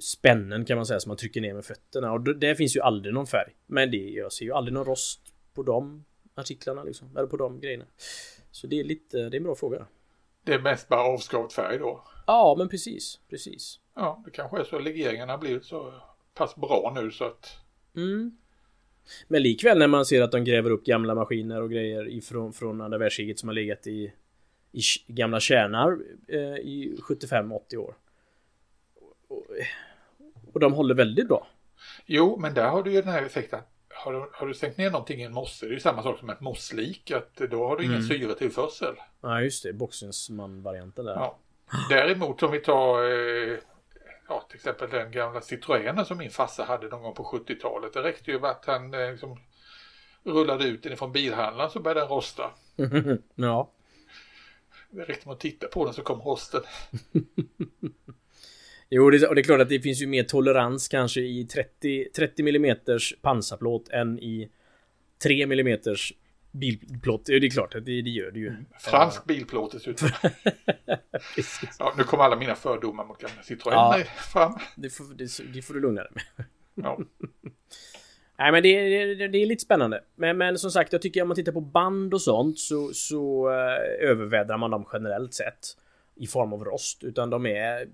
spännen kan man säga som man trycker ner med fötterna. Och d- där finns ju aldrig någon färg. Men det, jag ser ju aldrig någon rost på de artiklarna liksom. Eller på de grejerna. Så det är lite... Det är en bra fråga. Det är mest bara avskavd färg då. Ja, men precis. Precis. Ja, det kanske är så legeringarna blivit så pass bra nu så att Mm. Men likväl när man ser att de gräver upp gamla maskiner och grejer ifrån från andra världskriget som har legat i, i gamla kärnar eh, i 75-80 år. Och, och de håller väldigt bra. Jo, men där har du ju den här effekten. Har du, har du sänkt ner någonting i en mosse, det är ju samma sak som ett mosslik, att då har du ingen Mm. syretillförsel. Ja, just det. Boxensman-varianten där. Ja. Däremot om vi tar eh, ja, till exempel den gamla Citroënen som min farsa hade någon gång på 70-talet. Det räckte ju med att han eh, liksom, rullade ut den från bilhandlaren så började den rosta. ja. Det räckte med att titta på den så kom rosten. Jo, det, och det är klart att det finns ju mer tolerans kanske i 30, 30 mm pansarplåt än i 3 mm bilplåt. Det är klart att det, det gör det ju. Fransk bilplåt dessutom. Ja, nu kommer alla mina fördomar mot gamla Citroën Ja. fram. Det får, det, det får du lugna dig med. Ja. Nej men det, det, det är lite spännande. Men, men som sagt, jag tycker om man tittar på band och sånt så, så eh, övervädrar man dem generellt sett. I form av rost. Utan de är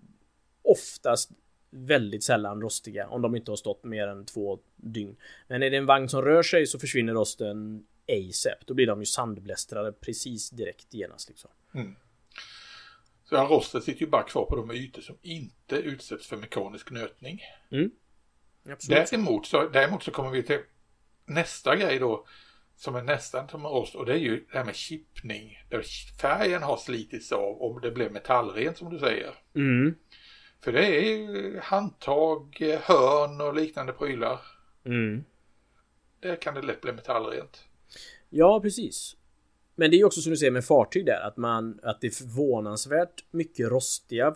oftast väldigt sällan rostiga. Om de inte har stått mer än två dygn. Men är det en vagn som rör sig så försvinner rosten ASAP. Då blir de ju sandblästrade precis direkt genast liksom. Så ja, rosten sitter ju bara kvar på de ytor som inte utsätts för mekanisk nötning. Absolut. Däremot så, däremot så kommer vi till nästa grej då som är nästan som rost och det är ju det här med chippning. Där färgen har slitits av och det blev metallrent som du säger. Mm. För det är ju handtag, hörn och liknande prylar. Mm. Där kan det lätt bli metallrent. Ja, precis. Men det är ju också som du säger med fartyg där att man att det är förvånansvärt mycket rostiga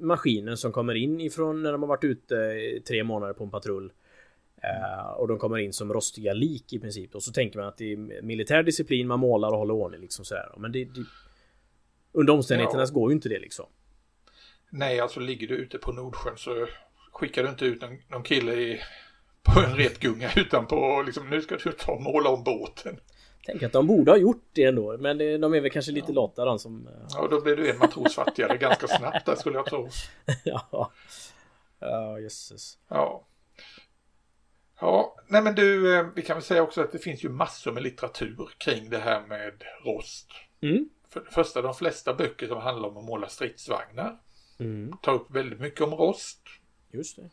maskiner som kommer in ifrån när de har varit ute i tre månader på en patrull. Eh, och de kommer in som rostiga lik i princip. Och så tänker man att det är militär disciplin, man målar och håller ordning liksom sådär. Men det, det under omständigheterna Ja. går ju inte det liksom. Nej, alltså ligger du ute på Nordsjön så skickar du inte ut någon, någon kille i, på en repgunga utan på liksom nu ska du ta och måla om båten. Tänk att de borde ha gjort det ändå, men det, de är väl kanske lite ja. lata de som... Eh, ja, då blir du en matros fattigare ganska snabbt där skulle jag tro. ja. Ja, jösses. Ja. Ja, nej men du, eh, vi kan väl säga också att det finns ju massor med litteratur kring det här med rost. Mm. För det första, de flesta böcker som handlar om att måla stridsvagnar mm. tar upp väldigt mycket om rost. Just det.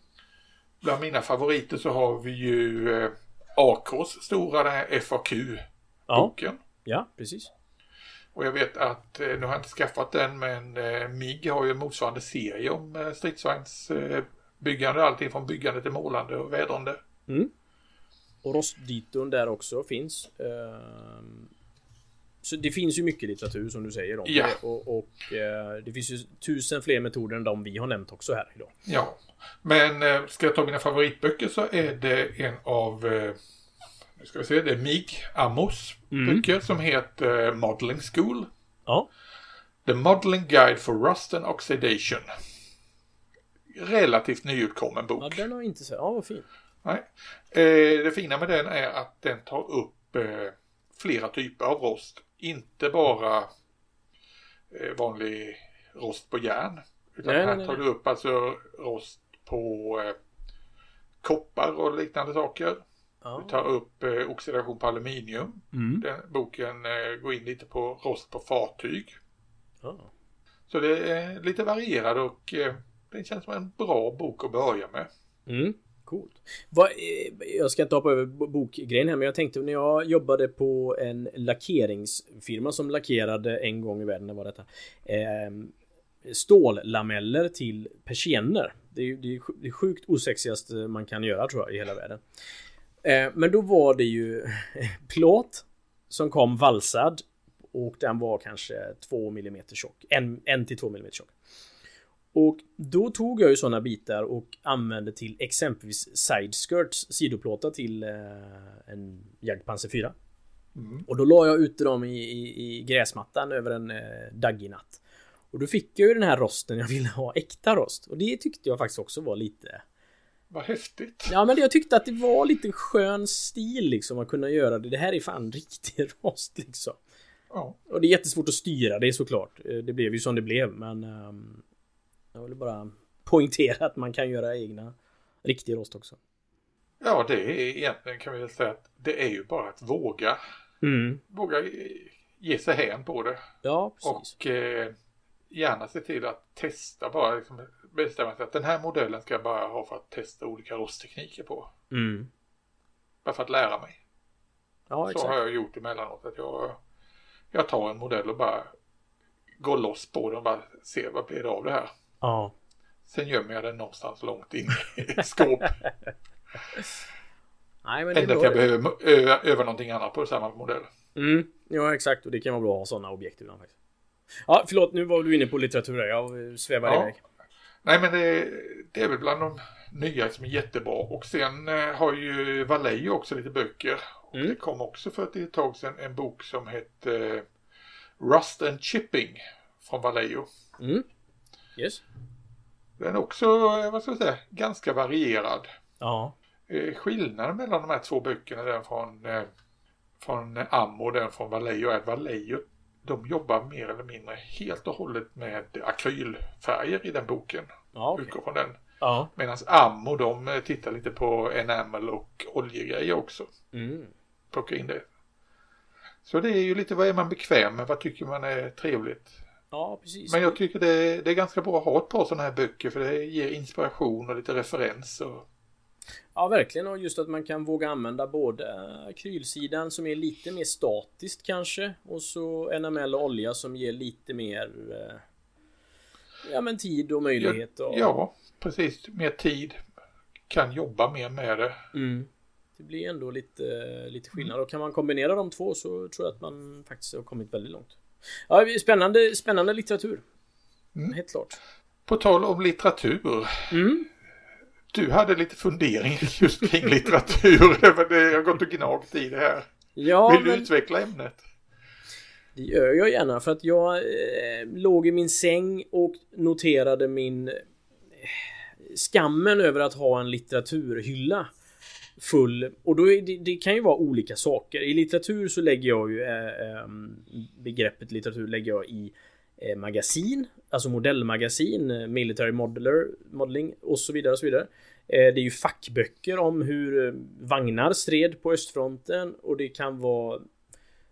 Bland mina favoriter så har vi ju eh, AKs stora FAQ-boken. Ja. ja, precis. Och jag vet att, eh, nu har jag inte skaffat den, men eh, MIG har ju en motsvarande serie om eh, stridsvagnsbyggande. Allting från byggande till målande och vädrande. Mm. Och rostditon där också finns. Ehm, så det finns ju mycket litteratur som du säger om ja. det. Och, och det finns ju tusen fler metoder än de vi har nämnt också här idag. Ja, men ska jag ta mina favoritböcker så är det en av nu ska vi se, det är Mig Amos mm. böcker som heter Modeling School. Ja. The Modeling Guide for Rust and Oxidation. Relativt nyutkommen bok. Ja, den har inte sett. Ja, vad fin. Nej. Eh, det fina med den är att den tar upp eh, flera typer av rost. Inte bara eh, vanlig rost på järn. Utan nej, här nej, tar nej. du upp alltså rost på eh, koppar och liknande saker. Ja. Vi tar upp eh, oxidation på aluminium. Mm. Den boken eh, går in lite på rost på fartyg. Ja. Så det är lite varierad och eh, det känns som en bra bok att börja med. Mm. Coolt. Vad, eh, jag ska inte hoppa över bokgrejen här men jag tänkte när jag jobbade på en lackeringsfirma som lackerade en gång i världen, var detta? Eh, stållameller till persienner. Det är, det är sjukt osexigaste man kan göra tror jag i hela världen. Eh, men då var det ju plåt som kom valsad och den var kanske 2 mm tjock. 1 till 2 mm tjock. Och då tog jag ju sådana bitar och använde till exempelvis side skirts, sidoplåtar till eh, en Jagdpanzer 4. Mm. Och då la jag ute dem i, i, i gräsmattan över en eh, daggig natt. Och då fick jag ju den här rosten jag ville ha, äkta rost. Och det tyckte jag faktiskt också var lite vad häftigt. Ja men jag tyckte att det var lite skön stil liksom att kunna göra det. Det här är fan riktig rost liksom. Ja. Och det är jättesvårt att styra det såklart. Eh, det blev ju som det blev men um, Jag vill bara poängtera att man kan göra egna riktig rost också. Ja det är egentligen kan vi väl säga att det är ju bara att våga. Mm. Våga ge sig hän på det. Ja precis. Och eh, gärna se till att testa bara liksom, bestämma sig att den här modellen ska jag bara ha för att testa olika rosttekniker på. Mm. Bara för att lära mig. Ja, Så har jag gjort emellanåt. Att jag, jag tar en modell och bara går loss på den och bara ser vad blir det av det här. Ja. Sen gömmer jag den någonstans långt in i ett skåp. Nej, men Ända till jag behöver öva, öva någonting annat på samma modell. Mm, ja exakt och det kan vara bra att ha sådana objekt ibland faktiskt. Ja, förlåt, nu var du inne på litteratur. Jag svävar ja. iväg. Nej, men det, det, är väl bland de nya som är jättebra. Och sen eh, har ju Vallejo också lite böcker. Och mm. det kom också för ett tag sedan en bok som hette eh, Rust and Chipping från Vallejo. Mm. Yes. Den är också, eh, vad ska jag säga, ganska varierad. Ja. Skillnaden mellan de här två böckerna, den från, från Ammo och den från Vallejo, är att Vallejo de jobbar mer eller mindre helt och hållet med akrylfärger i den boken. Ja, okay. Utgår från den. Ja. Medan Ammo de eh, tittar lite på enamel och oljegrejer också. Mm. Plocka in det. Så det är ju lite vad är man bekväm med, vad tycker man är trevligt. Ja, precis. Men jag tycker det, det är ganska bra att ha ett par sådana här böcker för det ger inspiration och lite referens. Och... Ja, verkligen. Och just att man kan våga använda både akrylsidan som är lite mer statiskt kanske och så enamel och olja som ger lite mer eh, Ja men tid och möjlighet. Och... Ja, precis. Mer tid. Kan jobba mer med det. Mm. Det blir ändå lite, lite skillnad och kan man kombinera de två så tror jag att man faktiskt har kommit väldigt långt. Ja, spännande, spännande litteratur. Mm. Helt klart. På tal om litteratur. Mm. Du hade lite fundering just kring litteratur. det har gått och gnagt i det här. Ja, Vill du men... utveckla ämnet? Det gör jag gärna för att jag eh, låg i min säng och noterade min eh, skammen över att ha en litteraturhylla full och då är det, det kan ju vara olika saker. I litteratur så lägger jag ju äh, begreppet litteratur lägger jag i äh, magasin, alltså modellmagasin, military modeler, modeling och så vidare och så vidare. Äh, det är ju fackböcker om hur vagnar stred på östfronten och det kan vara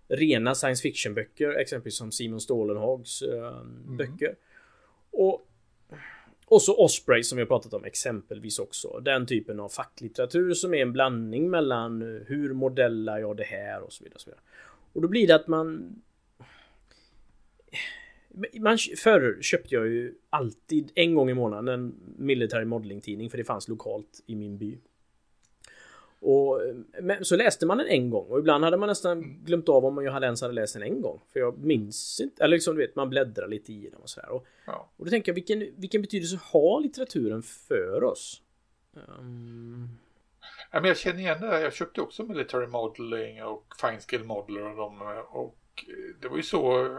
rena science fiction böcker, exempelvis som Simon Stålenhags mm. böcker. Och och så Osprey som vi har pratat om exempelvis också. Den typen av facklitteratur som är en blandning mellan eh, hur modellar jag det här och så vidare. Och, så vidare. och då blir det att man... man förr köpte jag ju alltid en gång i månaden en military modeling tidning för det fanns lokalt i min by. Och, men så läste man den en gång och ibland hade man nästan glömt av om jag hade ens hade läst den en gång. För jag minns inte, eller liksom du vet, man bläddrar lite i den och sådär. Och, ja. och då tänker jag, vilken, vilken betydelse har litteraturen för oss? Um... Ja, men jag känner igen det där. Jag köpte också Military Modeling och Fine Skill Modeler och dem. Och det var ju så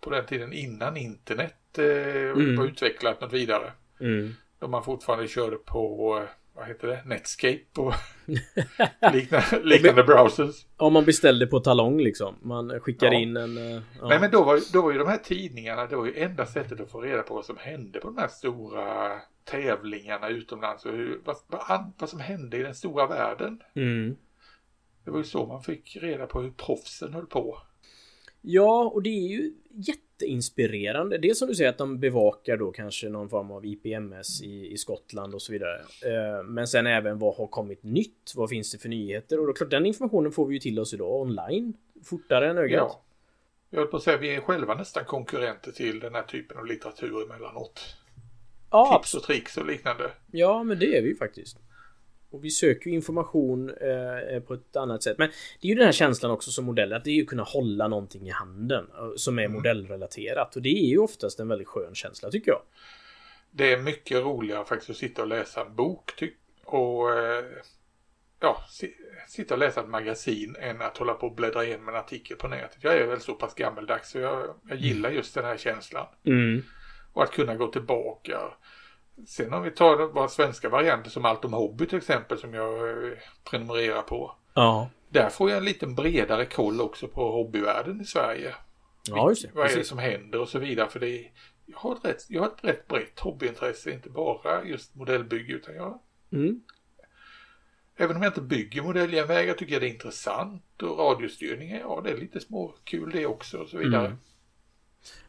på den tiden innan internet eh, mm. var utvecklat något vidare. Mm. Då man fortfarande körde på vad heter det, Netscape och liknande, liknande browsers. Om man beställde på talong liksom. Man skickar ja. in en... Uh, ja. Nej men då var, då var ju de här tidningarna, det var ju enda sättet att få reda på vad som hände på de här stora tävlingarna utomlands och hur, vad, vad, vad som hände i den stora världen. Mm. Det var ju så man fick reda på hur proffsen höll på. Ja, och det är ju jätteinspirerande. Det är som du säger att de bevakar då kanske någon form av IPMS i, i Skottland och så vidare. Eh, men sen även vad har kommit nytt? Vad finns det för nyheter? Och då klart den informationen får vi ju till oss idag online. Fortare än ögat. Ja. Jag höll på att säga vi är själva nästan konkurrenter till den här typen av litteratur emellanåt. Ja, Tips och tricks och liknande. Ja, men det är vi ju faktiskt. Och vi söker ju information eh, på ett annat sätt. Men det är ju den här känslan också som modell, att det är ju kunna hålla någonting i handen eh, som är mm. modellrelaterat. Och det är ju oftast en väldigt skön känsla tycker jag. Det är mycket roligare faktiskt att sitta och läsa en bok och eh, ja, sitta och läsa ett magasin än att hålla på och bläddra igenom en artikel på nätet. Jag är väl så pass gammeldags så jag, jag gillar just den här känslan. Mm. Och att kunna gå tillbaka Sen om vi tar våra svenska varianter som Allt om hobby till exempel som jag eh, prenumererar på. Ja. Där får jag en lite bredare koll också på hobbyvärlden i Sverige. Ja, just det. Vad är det som händer och så vidare. För det är, jag, har ett rätt, jag har ett rätt brett hobbyintresse, inte bara just modellbygge utan jag... Mm. Även om jag inte bygger modelljärnvägar tycker jag det är intressant och radiostyrningar, ja det är lite småkul det också och så vidare. Mm.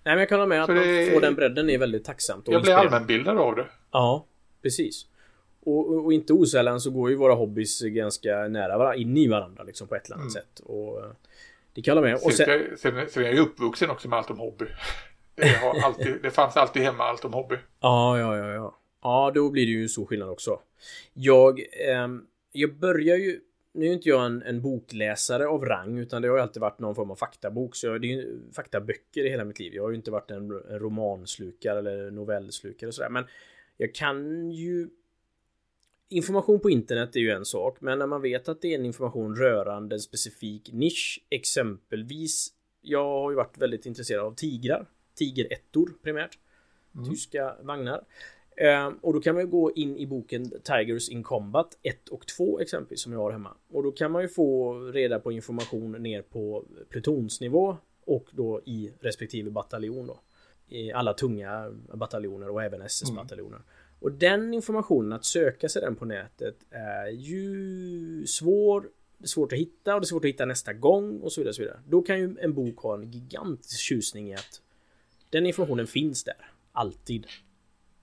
Nej men jag kan hålla med att det... man får den bredden är väldigt tacksamt. jag blir allmänbildad av det. Ja, precis. Och, och, inte osällan så går ju våra hobbys ganska nära varandra, in i varandra liksom på ett eller annat mm. sätt. Och eh, det kan jag med. Och sen, sen, sen, sen är jag ju uppvuxen också med allt om hobby. Det, har alltid, det fanns alltid hemma allt om hobby. Ja, ja, ja, ja. Ja, då blir det ju så skillnad också. Jag, eh, jag börjar ju nu är inte jag en, en, bokläsare av rang utan det har ju alltid varit någon form av faktabok. Så jag, det är ju faktaböcker i hela mitt liv. Jag har ju inte varit en, en romanslukare eller novellslukare och sådär. Men jag kan ju Information på internet är ju en sak, men när man vet att det är en information rörande en specifik nisch, exempelvis Jag har ju varit väldigt intresserad av tigrar, tigerettor primärt, mm. tyska vagnar. Ehm, och då kan man ju gå in i boken Tigers in Combat 1 och 2 exempelvis som jag har hemma. Och då kan man ju få reda på information ner på plutonsnivå och då i respektive bataljon då. I alla tunga bataljoner och även SS-bataljoner. Mm. Och den informationen, att söka sig den på nätet är ju svår det är svårt att hitta och det är svårt att hitta nästa gång och så vidare. Och så vidare. Då kan ju en bok ha en gigantisk tjusning i att den informationen finns där. Alltid.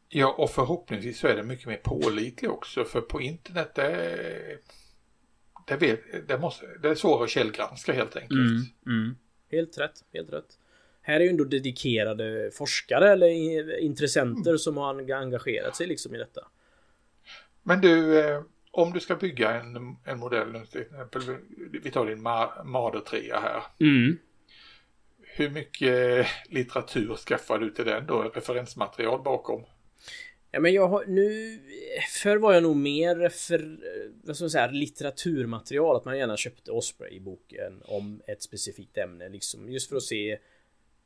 Ja, och förhoppningsvis så är det mycket mer pålitlig också. För på internet det, det, vet, det, måste, det är svårare att källgranska helt enkelt. Mm, mm. Helt rätt, helt rätt. Här är ju ändå dedikerade forskare eller intressenter mm. som har engagerat sig liksom i detta. Men du, eh, om du ska bygga en, en modell, till exempel, vi tar din Marder 3 här. Mm. Hur mycket litteratur skaffar du till den då? Referensmaterial bakom? Ja, men jag har nu... Förr var jag nog mer för vad ska man säga, litteraturmaterial. Att man gärna köpte Osprey i boken om ett specifikt ämne. Liksom, just för att se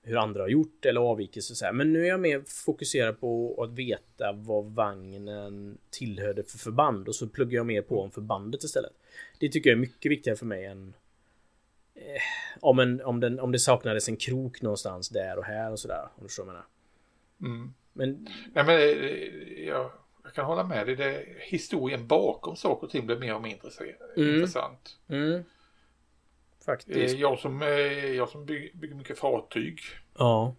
hur andra har gjort eller avvikelser så här. Men nu är jag mer fokuserad på att veta vad vagnen tillhörde för förband och så pluggar jag mer på om förbandet istället. Det tycker jag är mycket viktigare för mig än eh, om, en, om, den, om det saknades en krok någonstans där och här och sådär. Om du förstår vad jag menar. Mm. Men... Nej, men eh, jag, jag kan hålla med dig. Det, historien bakom saker och ting blir mer och mer mm. intressant. Mm. Faktiskt. Jag som, jag som bygger, bygger mycket fartyg. Ja.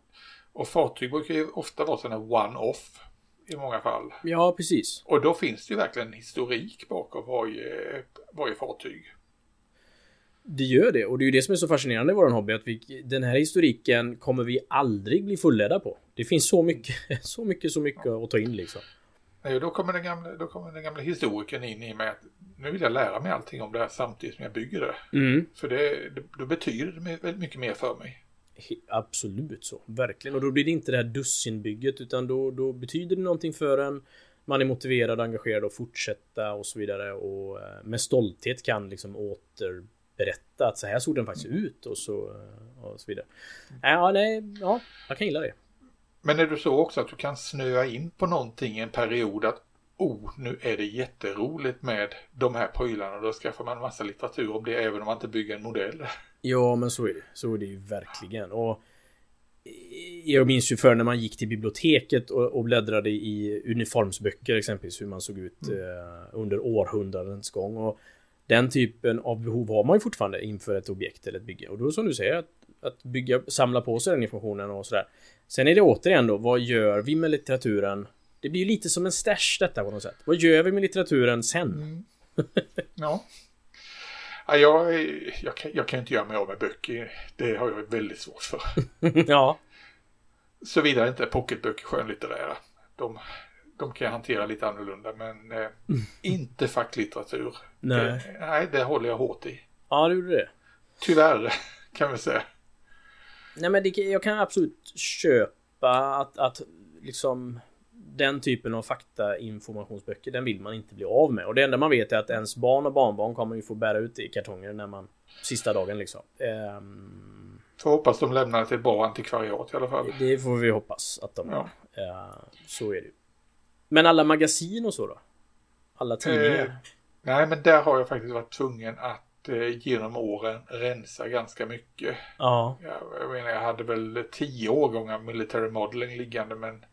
Och fartyg brukar ju ofta vara sådana one-off i många fall. Ja, precis. Och då finns det ju verkligen en historik bakom varje, varje fartyg. Det gör det och det är ju det som är så fascinerande i våran hobby att vi, den här historiken kommer vi aldrig bli fulledda på. Det finns så mycket, så mycket, så mycket ja. att ta in liksom. Nej, då kommer, den gamla, då kommer den gamla historikern in i mig att nu vill jag lära mig allting om det här samtidigt som jag bygger det. Mm. För det, då betyder det väldigt mycket mer för mig. Absolut så, verkligen. Och då blir det inte det här dussinbygget utan då, då betyder det någonting för en. Man är motiverad och engagerad att fortsätta och så vidare och eh, med stolthet kan liksom återberätta att så här såg den faktiskt ut och så, eh, och så vidare. Ja, nej, ja, jag kan gilla det. Men är du så också att du kan snöa in på någonting en period att oh, nu är det jätteroligt med de här prylarna. Då skaffar man massa litteratur om det även om man inte bygger en modell. Ja, men så är det. Så är det ju verkligen. Och jag minns ju för när man gick till biblioteket och, och bläddrade i uniformsböcker exempelvis hur man såg ut mm. eh, under århundradens gång. Och den typen av behov har man ju fortfarande inför ett objekt eller ett bygge. Och då som du säger att, att bygga, samla på sig den informationen och sådär. Sen är det återigen då, vad gör vi med litteraturen? Det blir ju lite som en stash detta på något sätt. Vad gör vi med litteraturen sen? Mm. ja. ja jag, jag, kan, jag kan inte göra mig av med böcker. Det har jag väldigt svårt för. ja. Såvida inte pocketböcker skönlitterära. De, de kan jag hantera lite annorlunda men eh, mm. inte facklitteratur. Nej. Det, nej, det håller jag hårt i. Ja, det gjorde det. Tyvärr, kan vi säga. Nej men det, jag kan absolut köpa att, att liksom den typen av faktainformationsböcker, den vill man inte bli av med. Och det enda man vet är att ens barn och barnbarn kommer ju få bära ut det i kartonger när man... Sista dagen liksom. Um, får hoppas de lämnar det till ett bra antikvariat i alla fall. Det får vi hoppas att de ja. Uh, så är det Men alla magasin och så då? Alla tidningar? Uh, nej, men där har jag faktiskt varit tvungen att genom åren rensa ganska mycket. Ja. Jag, jag menar, jag hade väl tio årgångar military modeling liggande men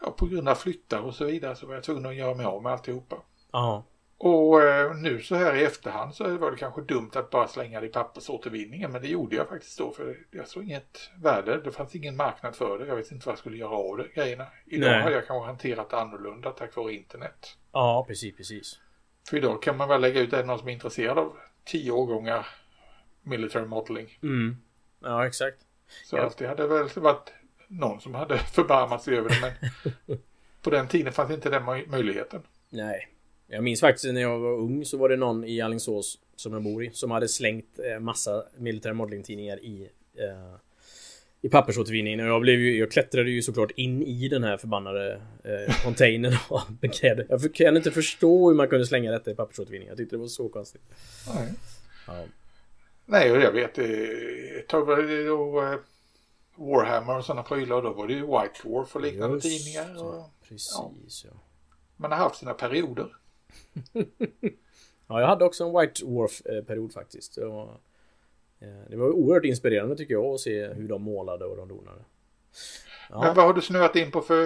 ja, på grund av flyttar och så vidare så var jag tvungen att göra mig av med alltihopa. Ja. Och eh, nu så här i efterhand så var det kanske dumt att bara slänga det i pappersåtervinningen men det gjorde jag faktiskt då för jag såg inget värde. Det fanns ingen marknad för det. Jag vet inte vad jag skulle göra av det grejerna. Idag Nej. hade jag kanske hanterat det annorlunda tack vare internet. Ja, precis, precis. För idag kan man väl lägga ut det någon som är intresserad av tio årgångar military modeling. Mm. Ja, exakt. Så ja. det hade väl varit någon som hade förbarmat sig över det, men på den tiden fanns inte den möjligheten. Nej. Jag minns faktiskt när jag var ung så var det någon i Alingsås som jag bor i som hade slängt eh, massa military modeling tidningar i eh, i pappersåtervinningen och jag blev ju, jag klättrade ju såklart in i den här förbannade eh, containern och beklädde. Jag kan inte förstå hur man kunde slänga detta i pappersåtervinning. Jag tyckte det var så konstigt. Nej. Ja. Nej, och jag vet ett tag var det då eh, Warhammer och sådana prylar och då var det ju White Dwarf och liknande Just, tidningar. Och, precis, ja. Man har haft sina perioder. ja, jag hade också en White Dwarf-period faktiskt. Och Eh, det var oerhört inspirerande tycker jag att se hur de målade och de donade. Ja. Men vad har du snöat in på för,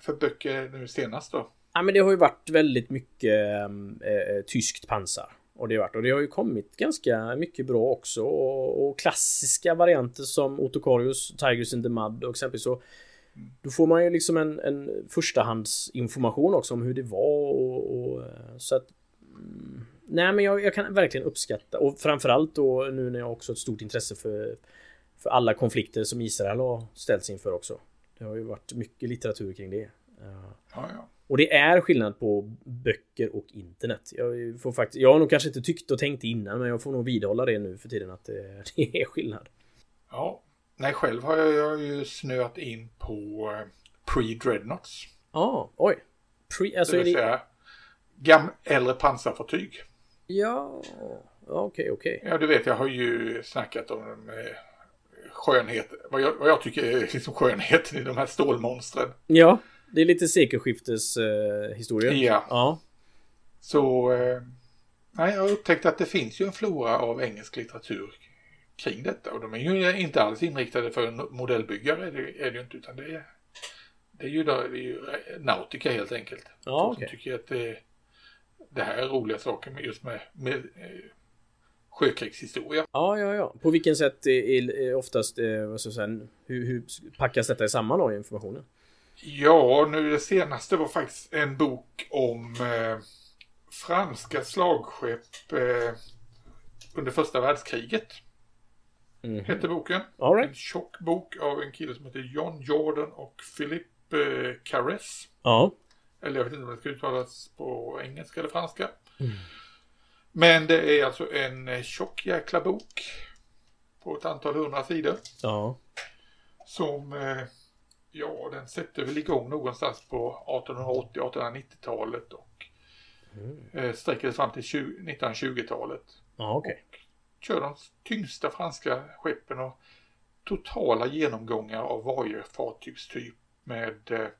för böcker nu senast då? Ja men det har ju varit väldigt mycket äh, tyskt pansar. Och det, har varit, och det har ju kommit ganska mycket bra också. Och, och klassiska varianter som Otokarius, Tigers in the Mud och exempelvis så. Då får man ju liksom en, en förstahandsinformation också om hur det var och, och så att mm, Nej men jag, jag, kan verkligen uppskatta och framförallt då nu när jag också har ett stort intresse för För alla konflikter som Israel har ställts inför också. Det har ju varit mycket litteratur kring det. Ja, ja. Och det är skillnad på böcker och internet. Jag, får faktiskt, jag har nog kanske inte tyckt och tänkt innan men jag får nog vidhålla det nu för tiden att det, det är skillnad. Ja, nej själv har jag, jag har ju snöat in på uh, pre-dreadnoughts. Ja, ah, oj. Pre, alltså det vill säga det... gam, äldre pansarfartyg. Ja, okej, okay, okej. Okay. Ja, du vet, jag har ju snackat om de skönhet, vad jag, vad jag tycker är liksom skönheten i de här stålmonstren. Ja, det är lite sekelskifteshistoria. Eh. Ja. ja. Så, eh, nej, jag har upptäckt att det finns ju en flora av engelsk litteratur kring detta. Och de är ju inte alls inriktade för en modellbyggare, det är det ju inte, utan det är, det är ju, då, det är ju nautika helt enkelt. Ja, okej. Okay. tycker att det, det här är roliga saker med, just med, med eh, sjökrigshistoria. Ja, ja, ja. På vilken sätt är, oftast, eh, vad ska jag säga, hur, hur packas detta samman då, informationen? Ja, nu det senaste var faktiskt en bok om eh, franska slagskepp eh, under första världskriget. Mm. Hette boken. All right. En tjock bok av en kille som heter John Jordan och Philippe eh, Carres. Ja. Eller jag vet inte om det ska uttalas på engelska eller franska. Mm. Men det är alltså en eh, tjock jäkla bok. På ett antal hundra sidor. Ja. Som, eh, ja den sätter väl igång någonstans på 1880-1890-talet och mm. Eh, sträcker sig fram till 1920-talet. Ja. Okay. Kör de tyngsta franska skeppen och totala genomgångar av varje fartygstyp med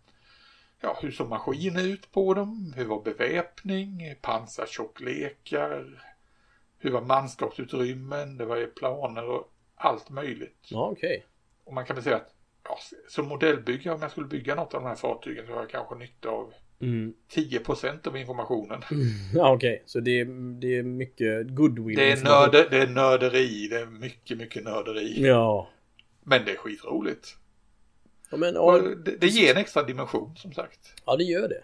ja, hur såg maskinen ut på dem? Hur var beväpning? Pansartjocklekar? Hur var manskapsutrymmen? Det var ju planer och allt möjligt. Ja, okej. Okay. Och man kan väl säga att ja, som modellbyggare, om jag skulle bygga något av de här fartygen så har jag kanske nytta av mm. 10% av informationen. Mm. Ja, okej. Okay. Så det är, det är mycket goodwill. Det är, nörde, det är nörderi. Det är mycket, mycket nörderi. Ja. Men det är skitroligt. Ja, men, ja, det, det ger en extra dimension som sagt. Ja, det gör det.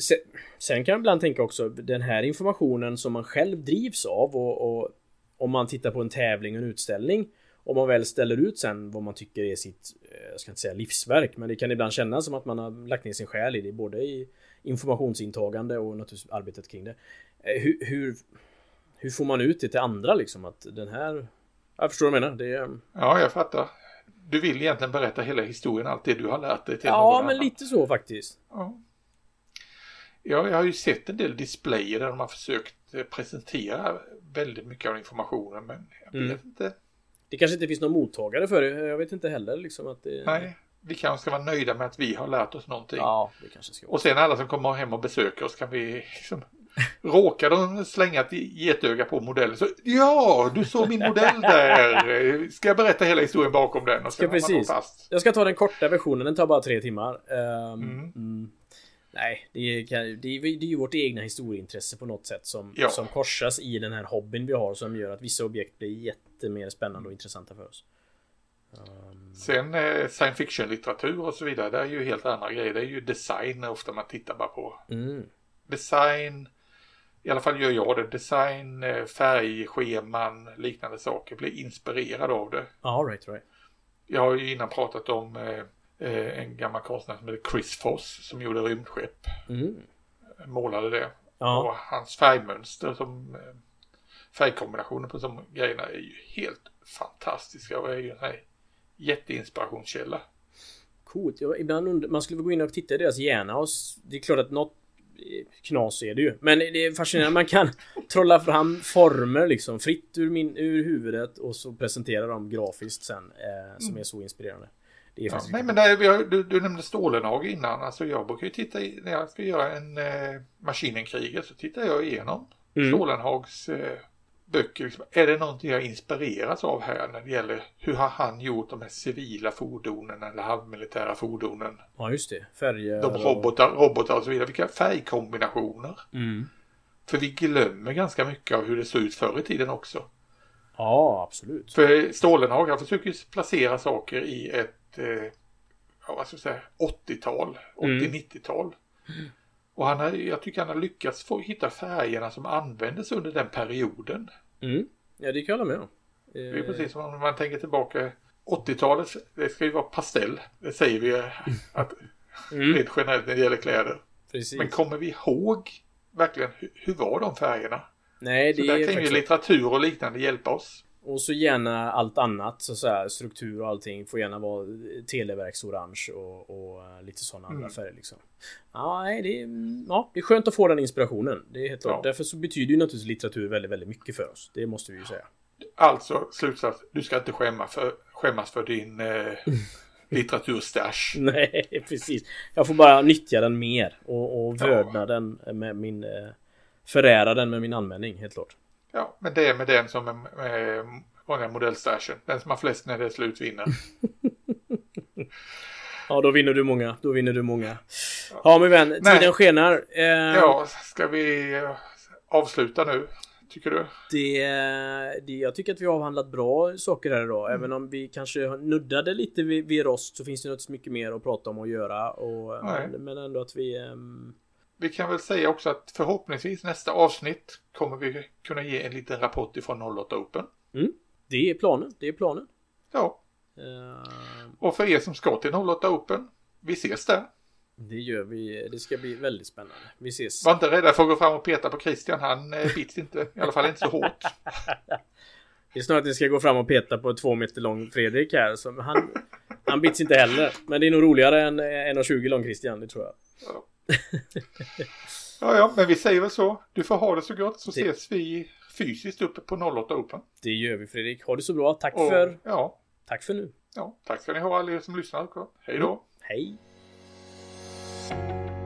Sen, sen kan jag ibland tänka också den här informationen som man själv drivs av och, och om man tittar på en tävling och en utställning om man väl ställer ut sen vad man tycker är sitt, eh, jag ska inte säga livsverk, men det kan ibland kännas som att man har lagt ner sin själ i det, både i informationsintagande och naturligtvis arbetet kring det. Eh, hur, hur, hur får man ut det till andra liksom? Att den här... Jag förstår vad du menar. Det... Ja, jag fattar du vill egentligen berätta hela historien, allt det du har lärt dig till Ja, men annan. lite så faktiskt. Ja. ja, jag har ju sett en del displayer där de har försökt eh, presentera väldigt mycket av informationen, men jag vet mm. inte. Det kanske inte finns någon mottagare för det. Jag vet inte heller liksom att det... Nej, vi kanske ska vara nöjda med att vi har lärt oss någonting. Ja, det kanske ska Och sen alla som kommer hem och besöker oss kan vi liksom Råkar de slänga ett getöga på modellen så ja, du såg min modell där. Ska jag berätta hela historien bakom den? Och ska precis. Fast. Jag ska ta den korta versionen, den tar bara tre timmar. Um, mm. Mm. Nej, det är, det, är, det är ju vårt egna historieintresse på något sätt som, ja. som korsas i den här hobbyn vi har som gör att vissa objekt blir jättemer spännande och intressanta för oss. Um... Sen eh, science fiction-litteratur och så vidare, det är ju helt andra grejer. Det är ju design ofta man tittar bara på. Mm. Design, i alla fall gör jag det. Design, eh, färgscheman, liknande saker. Blir inspirerad av det. Ja, right, right. Jag har ju innan pratat om eh, eh, en gammal konstnär som heter Chris Foss som gjorde rymdskepp. Mm. Målade det. Ja. Och hans färgmönster som färgkombinationer på de grejerna är ju helt fantastiska och är ju en jätteinspirationskälla. Coolt. Ibland undrar, man skulle gå in och titta i deras hjärna och det är klart att något knas är det ju. Men det är fascinerande. Man kan trolla fram former liksom fritt ur, min, ur huvudet och så presentera dem grafiskt sen. Eh, som mm. är så inspirerande. Det är ja, nej men där, har, du, du nämnde Stålenhag innan. Alltså jag brukar ju titta i, när jag ska göra en eh, Maskinenkriget så tittar jag igenom mm. Stålenhags eh, böcker. Liksom. Är det någonting jag inspireras av här när det gäller hur har han gjort de här civila fordonen eller halvmilitära fordonen? Ja just det, färger. De robotar, robotar och så vidare. Vilka färgkombinationer. Mm. För vi glömmer ganska mycket av hur det såg ut förr i tiden också. Ja, absolut. För Stålenhag, han försöker placera saker i ett eh, ja, vad ska jag säga, 80-tal, 80-90-tal. Mm. Och han har, jag tycker han har lyckats få hitta färgerna som användes under den perioden. Mm. Ja, det kan jag hålla med om. Det är precis som om man tänker tillbaka 80-talet, det ska ju vara pastell. Det säger vi att mm. rent generellt när det gäller kläder. Precis. Men kommer vi ihåg verkligen hur, var de färgerna? Nej, det så där kan ju litteratur och liknande hjälpa oss. Och så gärna allt annat, så, så här, struktur och allting får gärna vara televerksorange och, och eh, lite sådana mm. andra färger liksom. Ja, det är, ja, det är skönt att få den inspirationen. Det är helt klart. Ja. Därför så betyder ju naturligtvis litteratur väldigt, väldigt mycket för oss. Det måste vi ju säga. Alltså slutsats, du ska inte skämma för, skämmas för din eh, litteraturstash. Nej, precis. Jag får bara nyttja den mer och, och vördna ja. den med min... Eh, förära den med min användning, helt klart. Ja, men det är med den som är med vanliga modellstashen. Den som har flest när det är slut vinner. ja, då vinner du många. Då vinner du många. Ja, min vän, tiden Nej. skenar. Eh, ja, ska vi eh, avsluta nu? Tycker du? Det, det, jag tycker att vi har avhandlat bra saker här idag. Mm. Även om vi kanske nuddade lite vid, vid rost så finns det naturligtvis mycket mer att prata om och göra. Och, men, men, ändå att vi... Um... Vi kan väl säga också att förhoppningsvis nästa avsnitt kommer vi kunna ge en liten rapport ifrån 08 Open. Mm. Det är planen. Det är planen. Ja. Uh... Och för er som ska till 08 Open, vi ses där. Det gör vi. Det ska bli väldigt spännande. Vi ses. Var inte rädda för att gå fram och peta på Christian. Han eh, bits inte. I alla fall inte så hårt. Det är snarare att ni ska gå fram och peta på två meter lång Fredrik här. Så han, han bits inte heller. Men det är nog roligare än 1,20 lång Christian. Det tror jag. Ja. ja, ja, men vi säger väl så. Du får ha det så gott så det... ses vi fysiskt uppe på 08 Open. Det gör vi Fredrik. Ha det så bra. Tack och, för... Ja. Tack för nu. Ja, tack ska ni ha alla er som lyssnar. Hej då. Mm. Hej. Thank you.